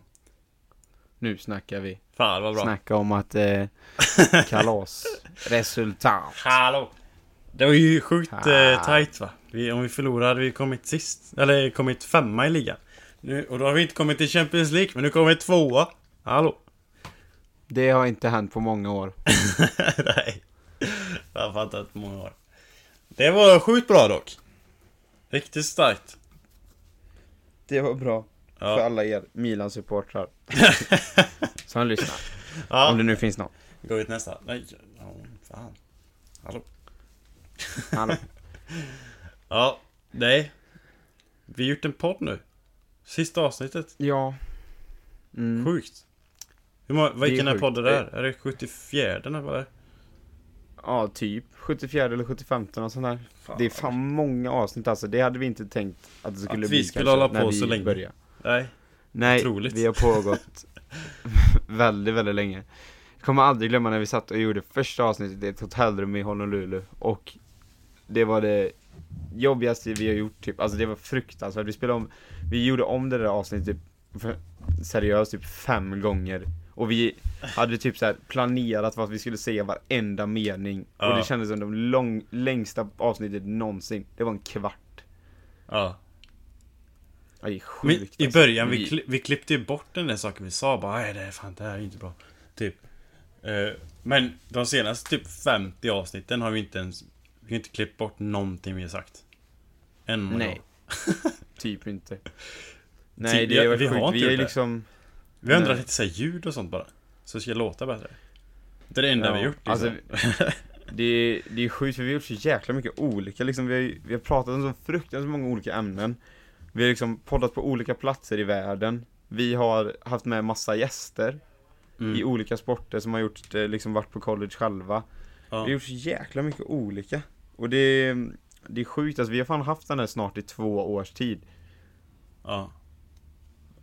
Nu snackar vi. Fan vad bra. Snacka om att eh, kalas. Resultat. Hallå! Det var ju sjukt eh, tight va? Vi, om vi förlorar hade vi kommit sist. Eller kommit femma i ligan. Nu, och då har vi inte kommit till Champions League, men nu kommer vi tvåa. Hallå? Det har inte hänt på många år. Nej. Jag har fattat på många år. Det var sjukt bra dock. Riktigt starkt. Det var bra. För Ja. alla er Milan-supportrar. Som lyssnar. Om ja. det nu finns någon. Gå ut nästa. Nej, ja, fan. Hallå. Hallå. Ja, nej. Vi har gjort en podd nu. Sista avsnittet. Ja. Mm. Sjukt. Hur många, vilken är podden där? Är det 74 eller? Ja, typ 74 eller 75 och sånt där. Fan. Det är fan många avsnitt alltså. Det hade vi inte tänkt att det skulle Att bli vi skulle kanske, hålla på så länge. började. Nej. Nej, Otroligt. vi har pågått väldigt, väldigt länge. Jag kommer aldrig glömma när vi satt och gjorde första avsnittet i ett hotellrum i Honolulu och det var det jobbigaste vi har gjort typ, alltså det var fruktansvärt. Vi spelade om, vi gjorde om det där avsnittet typ, seriöst typ fem gånger och vi hade typ så planerat vad vi skulle säga varenda mening och Ja. det kändes som de lång, längsta avsnittet någonsin. Det var en kvart. Ja. Ja, det är Men sjukt i alltså. början, vi, kli, vi klippte ju bort den där saken vi sa bara Nej det är fan det här är inte bra Typ Eh, Men de senaste typ 50 avsnitten har vi inte ens Vi har inte klippt bort någonting vi har sagt Än Nej. typ inte. Nej, vi- det var vi sjukt. har Vi är gjort det. Vi har ändrat lite så här ljud och sånt bara Så det ska låta bättre Det är det enda Ja, vi har gjort liksom. alltså, Det är, det är sjukt för vi har gjort så jäkla mycket olika liksom. Vi har, vi har pratat om så fruktansvärt många olika ämnen. Vi har liksom poddat på olika platser i världen. Vi har haft med massa gäster i mm. olika sporter som har gjort, eh, liksom varit på college själva. Vi har ja. gjort så jäkla mycket olika. Och det är, det är sjukt, alltså vi har fan haft den här snart i två års tid. ja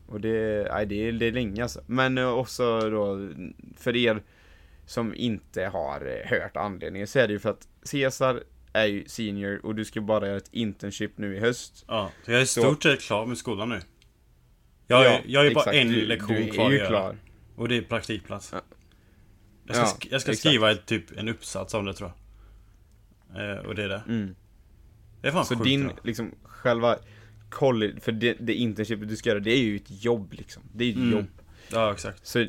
Och det, nej, det, är, det är länge alltså. Men eh, också då, för er som inte har eh, hört anledningen så är det ju för att Cesar är ju senior och du ska bara göra ett internship nu i höst. Ja, så jag är i stort sett klar med skolan nu Jag, är- jag är bara exakt. en du, lektion du är kvar att ju klar. Och det är praktikplats Ja. Jag ska, Ja, jag ska skriva ett, typ en uppsats om det tror jag eh, Och det är det Mm. Det är fan Så sjukt din, bra. liksom, själva college, för det, det internshipet du ska göra, det är ju ett jobb liksom. Det är ett Mm. jobb. Ja, exakt Så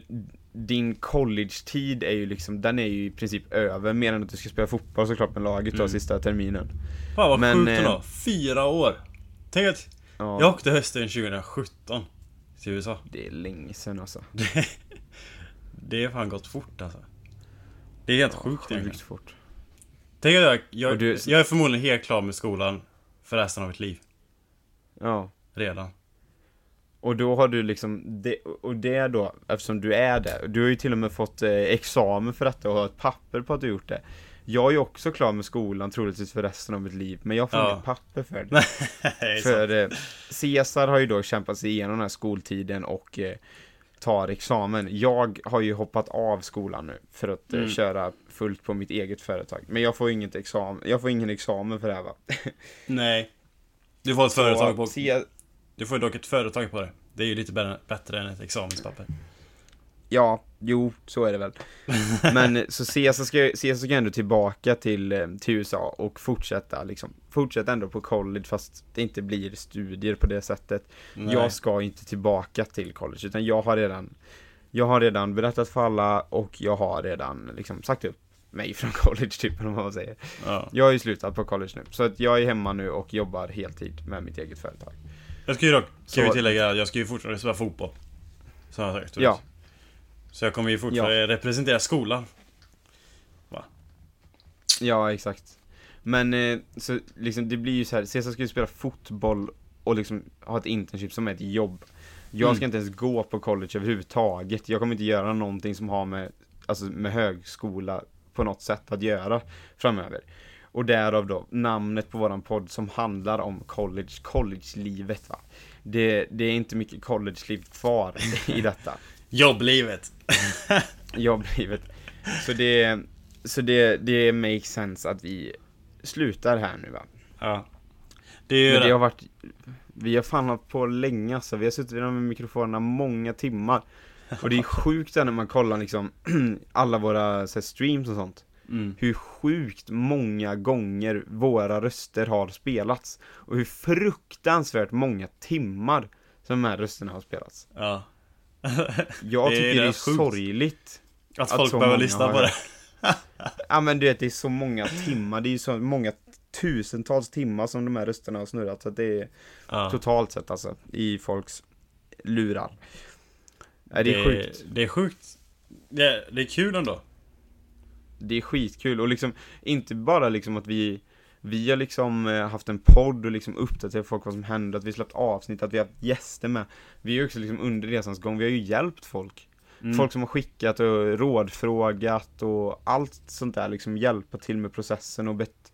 din college-tid är ju liksom, den är ju i princip över, mer än att du ska spela fotboll såklart med laget då Mm. sista terminen. Fan vad Men, sjukt eh, ändå, fyra år! Tänk att Ja, jag åkte hösten 2017 Till USA det är länge sedan alltså. Det, har fan gått fort alltså Det är helt sjukt Sjukt egentligen fort. Tänk att jag, jag, du- jag är förmodligen helt klar med skolan För resten av mitt liv Ja. Redan Och då har du liksom, det, och det då, eftersom du är det, du har ju till och med fått eh, examen för detta och har ett papper på att du gjort det. Jag är ju också klar med skolan troligtvis för resten av mitt liv, men jag får Ja. inget papper för det. Nej, för eh, Cesar har ju då kämpat sig igenom den här skoltiden och eh, tar examen. Jag har ju hoppat av skolan nu för att eh, Mm. köra fullt på mitt eget företag. Men jag får inget examen, jag får ingen examen för det här va. Nej Du får ett företag på Så, Ce- Du får dock ett företag på det Det är ju lite bä- bättre än ett examenspapper Ja, jo, så är det väl. Men så Cesar ska, Cesar ska ändå tillbaka till, eh, till USA och fortsätta liksom, fortsätta ändå på college fast det inte blir studier på det sättet. Nej. Jag ska inte tillbaka till college utan jag har redan, jag har redan berättat för alla och jag har redan liksom sagt upp mig från college typ, eller vad man säger. ja. Jag har ju slutat på college nu, så att jag är hemma nu och jobbar heltid med mitt eget företag. Jag ska ju dock, ska vi Så- tillägga, att jag ska ju fortfarande spela fotboll Som jag sagt. Ja. Så jag kommer ju fortfarande representera skolan Ja, exakt. Men eh, så liksom det blir ju så här, Cesar ska ju spela fotboll och liksom ha ett internship som är ett jobb. Jag ska Mm. inte ens gå på college överhuvudtaget. Jag kommer inte göra någonting som har med, alltså med högskola på något sätt att göra framöver. Och därav då namnet på våran podd som handlar om college, college-livet va. Det, det är inte mycket college-liv kvar i detta Jobblivet! jobblivet. Så det, så det, det makes sense att vi slutar här nu va. Ja Det är ju Men det har varit, vi har fan hållit på länge alltså. Vi har suttit här mikrofonerna många timmar. Och det är sjukt när man kollar liksom alla våra så här, streams och sånt. mm. Hur sjukt många gånger våra röster har spelats. Och hur fruktansvärt många timmar som de här rösterna har spelats. Ja Jag Det är tycker det är rätt sjukt. sorgligt. Att Att folk behöver lyssna på det Ja men du vet, det är så många timmar, det är så många tusentals timmar som de här rösterna har snurrat. Så att det är Ja. totalt sett alltså, i folks lurar. Nej, det är sjukt. Det är sjukt. Det, det är kul ändå. Det är skitkul och liksom, inte bara liksom att vi vi har liksom eh, haft en podd och liksom uppdaterat folk vad som händer, att vi släppt avsnitt, att vi har haft gäster med. Vi har ju också liksom under resans gång, vi har ju hjälpt folk. Mm. Folk som har skickat och rådfrågat och allt sånt där, liksom hjälpa till med processen och bett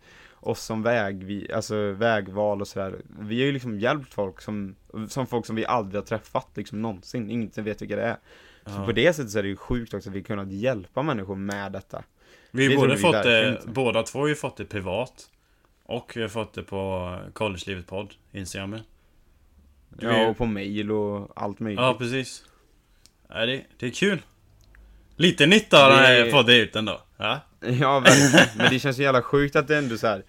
oss som väg, vi, alltså vägval och sådär. Vi har ju liksom hjälpt folk som, som folk som vi aldrig har träffat liksom någonsin, ingen vet vilka det är. Så Ja. på det sättet så är det ju sjukt också att vi kunnat hjälpa människor med detta. Vi det har både fått det, båda två har ju fått det privat. Och vi har fått det på Collegelivet podd, Instagram. Du Ja, och på mail och allt möjligt. Ja, precis. Ja, det, det är kul. Lite nytta har den här Det- podden ut ändå. Ja. Ja, verkligen. Men det känns så jävla sjukt att det ändå så här.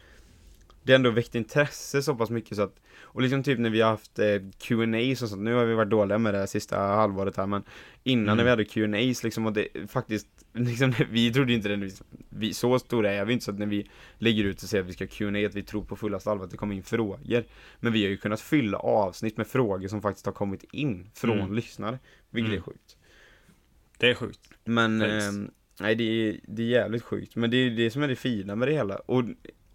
Det ändå väckt intresse så pass mycket så att Och liksom typ när vi har haft eh, Q&As och sånt, nu har vi varit dåliga med det här sista halvåret här men Innan Mm. när vi hade Q&As liksom och det faktiskt liksom, Vi trodde inte det, vi, så stora är vi inte så att när vi lägger ut och säger att vi ska ha Q&A att vi tror på fullaste allvar att det kommer in frågor Men vi har ju kunnat fylla avsnitt med frågor som faktiskt har kommit in från Mm. lyssnare Vilket Mm. är sjukt Det är sjukt. men, ehm, nej det är, det är jävligt sjukt. Men det är det som är det fina med det hela. Och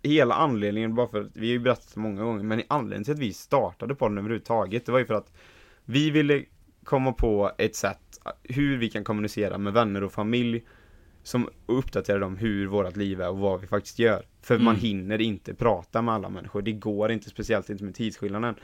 hela anledningen, bara för att, vi har ju berättat många gånger, men anledningen till att vi startade podden överhuvudtaget, det var ju för att vi ville komma på ett sätt hur vi kan kommunicera med vänner och familj som uppdaterar dem hur vårt liv är och vad vi faktiskt gör. För man Mm. hinner inte prata med alla människor, det går inte, speciellt inte med tidsskillnaden.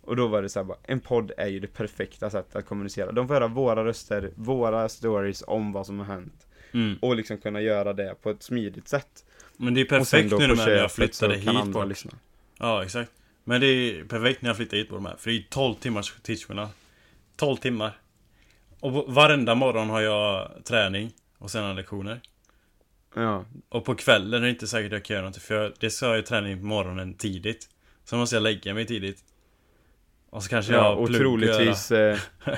Och då var det så här bara, en podd är ju det perfekta sättet att kommunicera. De får höra våra röster, våra stories om vad som har hänt. Mm. Och liksom kunna göra det på ett smidigt sätt. Men det är perfekt nu när jag flyttade hit bort. lyssna. Ja, exakt. Men det är perfekt när jag flyttade hit på de här. För det är 12 timmars tidsskillnad. 12 timmar. Och varenda morgon har jag träning och sen har jag lektioner. Ja, Och på kvällen är det inte säkert att jag kan göra någonting för jag, det ska jag ju träning på morgonen tidigt. Så måste jag lägga mig tidigt. Och så kanske ja jag och plugg troligtvis eh,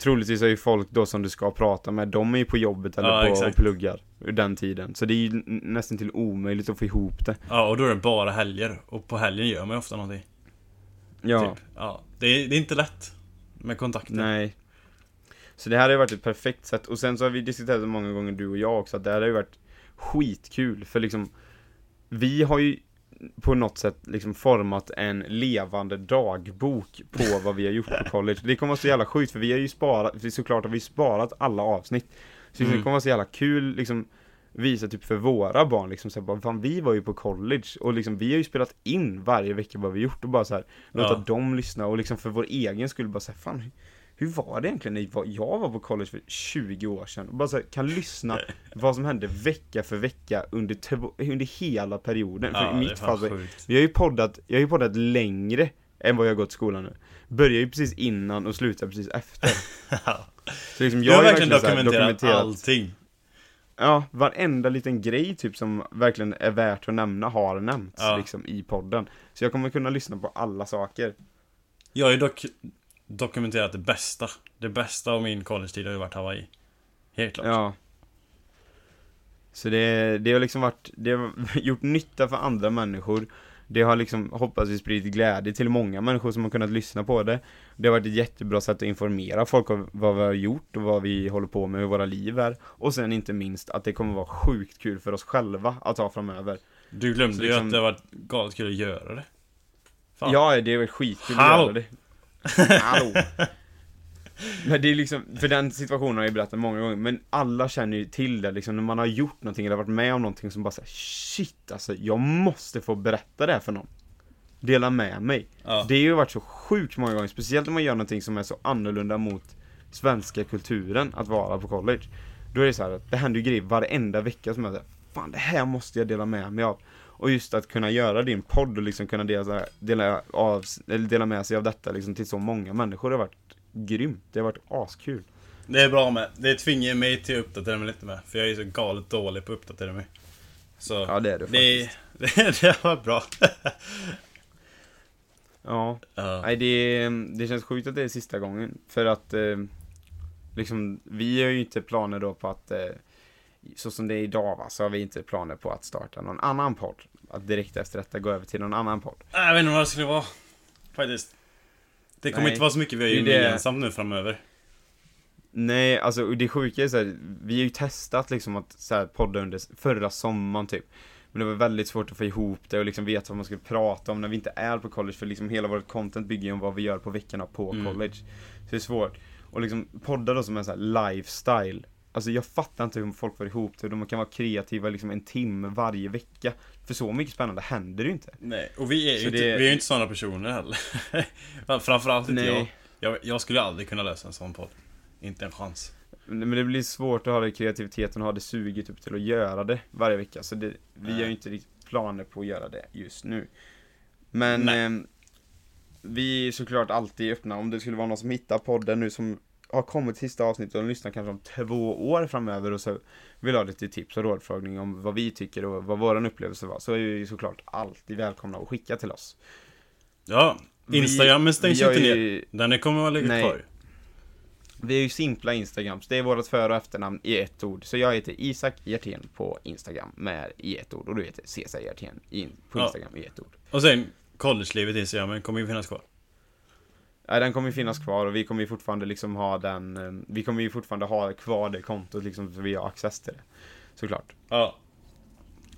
Troligtvis är ju folk då som du ska prata med, de är ju på jobbet eller Ja, på exakt. och pluggar den tiden. Så det är ju nästan till omöjligt att få ihop det. Ja, och då är det bara helger. Och på helgen gör man ju ofta någonting. Ja, Typ. Ja. Det är, det är inte lätt. Med kontakter. nej. Så det här har ju varit ett perfekt sätt. Och sen så har vi diskuterat det många gånger du och jag också, att det här har ju varit skitkul. För liksom, vi har ju på något sätt liksom format en levande dagbok på vad vi har gjort på college. Det kommer vara så jävla sjukt för vi har ju sparat, såklart har vi sparat alla avsnitt. Så Mm. det kommer vara så jävla kul liksom visa typ för våra barn liksom så här, bara, fan vi var ju på college och liksom vi har ju spelat in varje vecka vad vi gjort och bara så här låta Ja. dem lyssna och liksom för vår egen skull bara säga fan hur- var det egentligen när jag- jag var på college för 20 år sedan? Och bara så här, kan lyssna vad som hände vecka för vecka under, under hela perioden. för i mitt fall vi har ju poddat, jag har ju poddat längre än vad jag har gått i skolan nu. Börjar ju precis innan och slutar precis efter. Så liksom Du jag har ju verkligen så här dokumenterat, allting. Ja, varenda liten grej typ som verkligen är värt att nämna har nämnts Ja. liksom i podden. Så jag kommer kunna lyssna på alla saker. Jag har ju dock dokumenterat det bästa. Det bästa av min college-tid har ju varit Hawaii. Helt klart. Ja. Så det, det har liksom varit, det har gjort nytta för andra människor. Det har liksom, hoppas vi, spridit glädje till många människor som har kunnat lyssna på det. Det har varit ett jättebra sätt att informera folk om vad vi har gjort och vad vi håller på med, hur våra liv är. Och sen inte minst att det kommer vara sjukt kul för oss själva att ha framöver. Du glömde Så ju liksom- att det var galet kul att göra det. Fan. Ja, det är väl skitkul att göra det. Hallå! Men det är liksom, för den situationen har jag berättat många gånger, men alla känner ju till det liksom när man har gjort någonting eller varit med om någonting som bara säger shit alltså, jag måste få berätta det här för någon. Dela med mig. Ja. Det har ju varit så sjukt många gånger, speciellt om man gör någonting som är så annorlunda mot svenska kulturen att vara på college. Då är det så här att det händer ju grejer varenda vecka som jag säger, fan det här måste jag dela med mig av. Och just att kunna göra din podd och liksom kunna dela, dela, av, eller dela med sig av detta liksom till så många människor det har varit grymt. Det har varit askul. Det är bra med. Det tvingar mig till att uppdatera mig lite med. För jag är så galet dålig på att uppdatera mig. Så Ja det är det, faktiskt. det, det var bra. Ja. Ja. Nej det, det känns sjukt att det är sista gången. För att eh, liksom, vi har ju inte planer då på att eh, så som det är idag va, så har vi inte planer på att starta någon annan podd. Att direkt efter detta gå över till någon annan podd. Jag vet inte vad det skulle vara. Faktiskt. Det kommer Nej. inte vara så mycket vi har Det gemensamt nu framöver. Nej, alltså det sjuka är så här, vi har ju testat liksom att så här, podda under förra sommaren typ. Men det var väldigt svårt att få ihop det och liksom veta vad man skulle prata om när vi inte är på college för liksom hela vårt content bygger ju om vad vi gör på veckorna på Mm. college. Så det är svårt. Och liksom podda då som en sån här lifestyle. Alltså jag fattar inte hur folk får ihop det, de kan vara kreativa liksom en timme varje vecka. För så mycket spännande händer det ju inte. Nej, och vi är ju Så inte, det- vi är ju inte sådana personer heller. Framförallt inte jag. Jag. Jag skulle aldrig kunna lösa en sån podd. Inte en chans. Men det blir svårt att ha det kreativiteten och ha det suget upp till att göra det varje vecka. Så det, vi Nej. har ju inte riktigt planer på att göra det just nu. Men ehm, vi är såklart alltid öppna om det skulle vara någon som hittar podden nu som har kommit till sista avsnittet och lyssnar kanske om två år framöver och så vill ha lite tips och rådfrågning om vad vi tycker och vad våran upplevelse var. Så är vi såklart alltid välkomna att skicka till oss. Ja, Instagramen stängs har inte ner. ju- Den kommer att ligga Nej. kvar. Vi är ju simpla Instagrams, det är vårt för och efternamn i ett ord. Så jag heter Isak Hjertén på Instagram med i ett ord och du heter Cesar Hjertén i- på Ja. Instagram i ett ord. Och sen, collegelivet Instagramen kommer ju finnas kvar. Ja, den kommer ju finnas kvar och vi kommer ju fortfarande liksom ha den, eh, vi kommer ju fortfarande ha kvar det kontot liksom så vi har access till det. Såklart. Ja.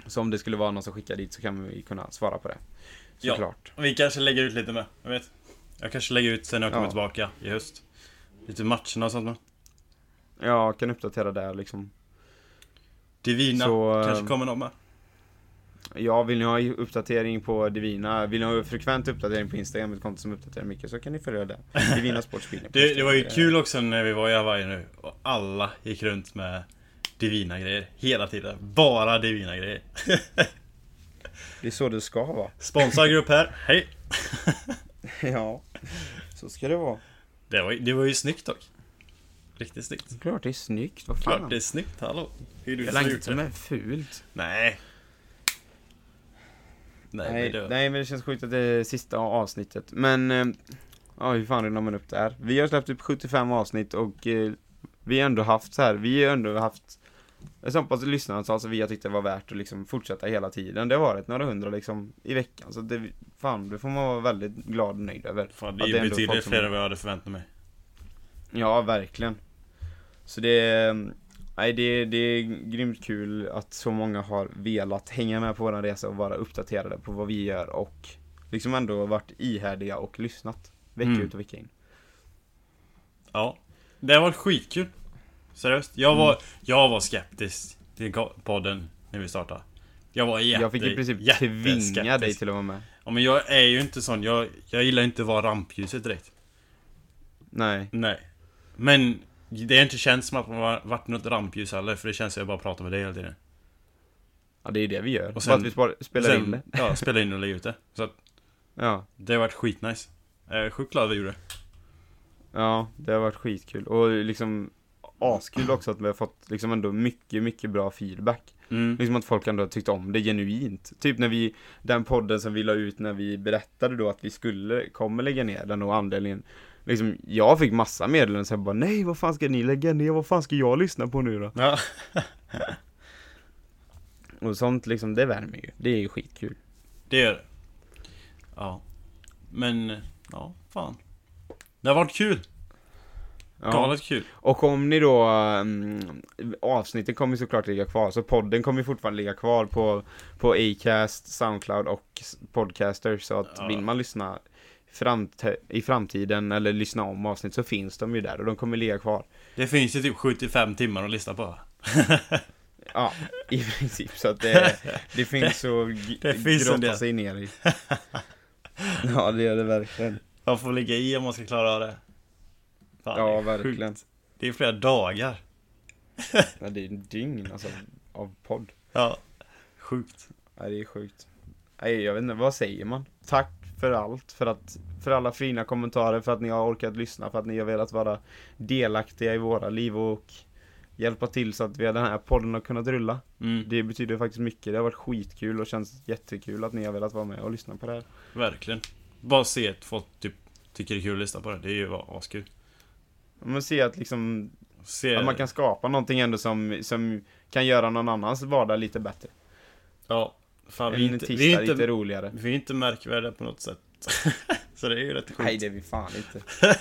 Så om det skulle vara någon som skickar dit så kan vi kunna svara på det. Ja. Såklart. Och vi kanske lägger ut lite med. Jag vet. Jag kanske lägger ut sen när jag kommer Ja. tillbaka i höst. Lite matcherna och sånt med. Jag kan uppdatera där liksom. Divina Så, eh, kanske kommer någon med. Ja, vill ni ha uppdatering på Divina, vill ni ha frekvent uppdatering på Instagram, ett konto som uppdaterar mycket, så kan ni följa det. Divina på Det, det var ju kul också när vi var i Hawaii nu. Och alla gick runt med Divina grejer. Hela tiden. Bara Divina grejer. Det är så det ska vara. Sponsra grupp här. Hej! Ja, så ska det vara. Det var, det var ju snyggt dock. Riktigt snyggt. Klart det är snyggt, vad Klart fan. det är snyggt, hallå. Hur är du Det är som är fult. Nej. Nej, Nej, men det... nej, men det känns sjukt att det är sista avsnittet. Men, eh, ja hur fan rullar man upp det här? Vi har släppt upp 75 avsnitt och eh, vi har ändå haft så här, vi har ändå haft så pass lyssnarantal så vi har tyckt det var värt att liksom fortsätta hela tiden. Det har varit några hundra liksom i veckan, så det, fan, det får man vara väldigt glad och nöjd över. Fan, Att det det betydligt folk som- fler än vad jag hade förväntat mig. Ja, verkligen. Så det är, nej, det, det är grymt kul att så många har velat hänga med på våran resa och vara uppdaterade på vad vi gör och liksom ändå varit ihärdiga och lyssnat vecka Mm. ut och vecka in. Ja. Det har varit skitkul. Seriöst. Jag var, jag var skeptisk till podden när vi startade. Jag var jätte, jag fick i princip tvinga dig till att vara med. Ja men jag är ju inte sån, jag, jag gillar inte att vara rampljuset direkt. Nej, Nej. Men det har inte känts som att man har varit något rampljus heller, för det känns som att jag bara pratar med dig hela tiden. ja det är det vi gör. Och sen- Bara att vi spelar Sen- in det. Ja, spela in och lägga ut det. Så att Ja, det har varit skitnice. Jag är sjukt glad vi gjorde det. ja, det har varit skitkul. Och liksom askul också att vi har fått liksom ändå mycket, mycket bra feedback. Mm. Liksom att folk ändå har tyckt om det genuint. Typ när vi, den podden som vi la ut när vi berättade då att vi skulle, kommer lägga ner den och anledningen Liksom, jag fick massa meddelanden sen bara nej vad fan ska ni lägga ner, vad fan ska jag lyssna på nu då? Ja. Och sånt liksom, det värmer ju. Det är ju skitkul. Det gör det. Ja. Men, ja, fan. Det har varit kul. Ja. Galet kul. Och om ni då, um, avsnittet kommer såklart ligga kvar, så podden kommer fortfarande ligga kvar på, på Acast, Soundcloud och Podcaster, så att Ja. vill man lyssna framt- i framtiden eller lyssna om avsnitt så finns de ju där och de kommer ligga kvar. Det finns ju typ 75 timmar att lyssna på. Ja, i princip, så att det, det finns Det en grotta sig ner i. Ja, det är det verkligen. Man får ligga i om man ska klara av det. Fan, Ja, det verkligen. sjukt. Det är flera dagar. Ja, det är en dygn alltså, av podd. Ja. Sjukt. Nej, det är sjukt. Nej, jag vet inte, vad säger man? Tack för allt, för att, för alla fina kommentarer, för att ni har orkat lyssna, för att ni har velat vara delaktiga i våra liv och hjälpa till så att vi den här podden har kunnat rulla. Mm, Det betyder faktiskt mycket, det har varit skitkul och känns jättekul att ni har velat vara med och lyssna på det här. verkligen. Bara se att folk typ tycker det är kul att lyssna på det. Det är ju askul. Man ser att liksom, Se... att man kan skapa någonting ändå som, som kan göra någon annans vardag lite bättre. Ja. Fan, vi är En inte, tisdag vi är lite inte, roligare. vi är inte märkvärdiga på något sätt. Så det är ju rätt sjukt. Nej, det är vi fan inte.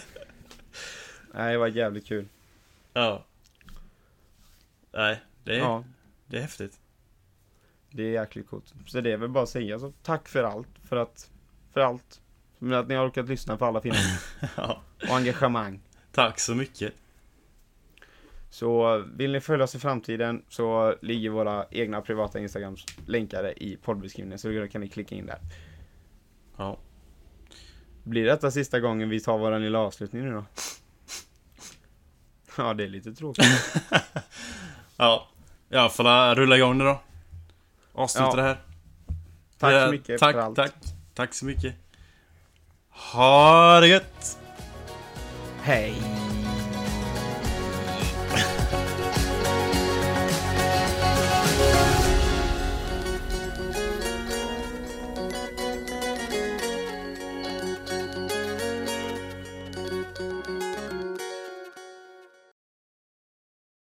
Nej, det var jävligt kul. Ja. Nej, det är, Ja, det är häftigt. det är jäkligt coolt. Så det är väl bara att säga så. Tack för allt, för att, för allt. För att ni har orkat lyssna på alla filmer. Ja. Och engagemang. Tack så mycket. Så vill ni följa oss i framtiden så ligger våra egna privata Instagrams länkade i poddbeskrivningen så då kan ni klicka in där. Ja. Blir detta sista gången vi tar våran lilla avslutning nu då? Ja, det är lite tråkigt. Ja. Ja, får jag rulla igång det då. Avsluta Ja. det här. Tack så mycket tack, för allt. Tack, tack så mycket. Ha det gött! Hej!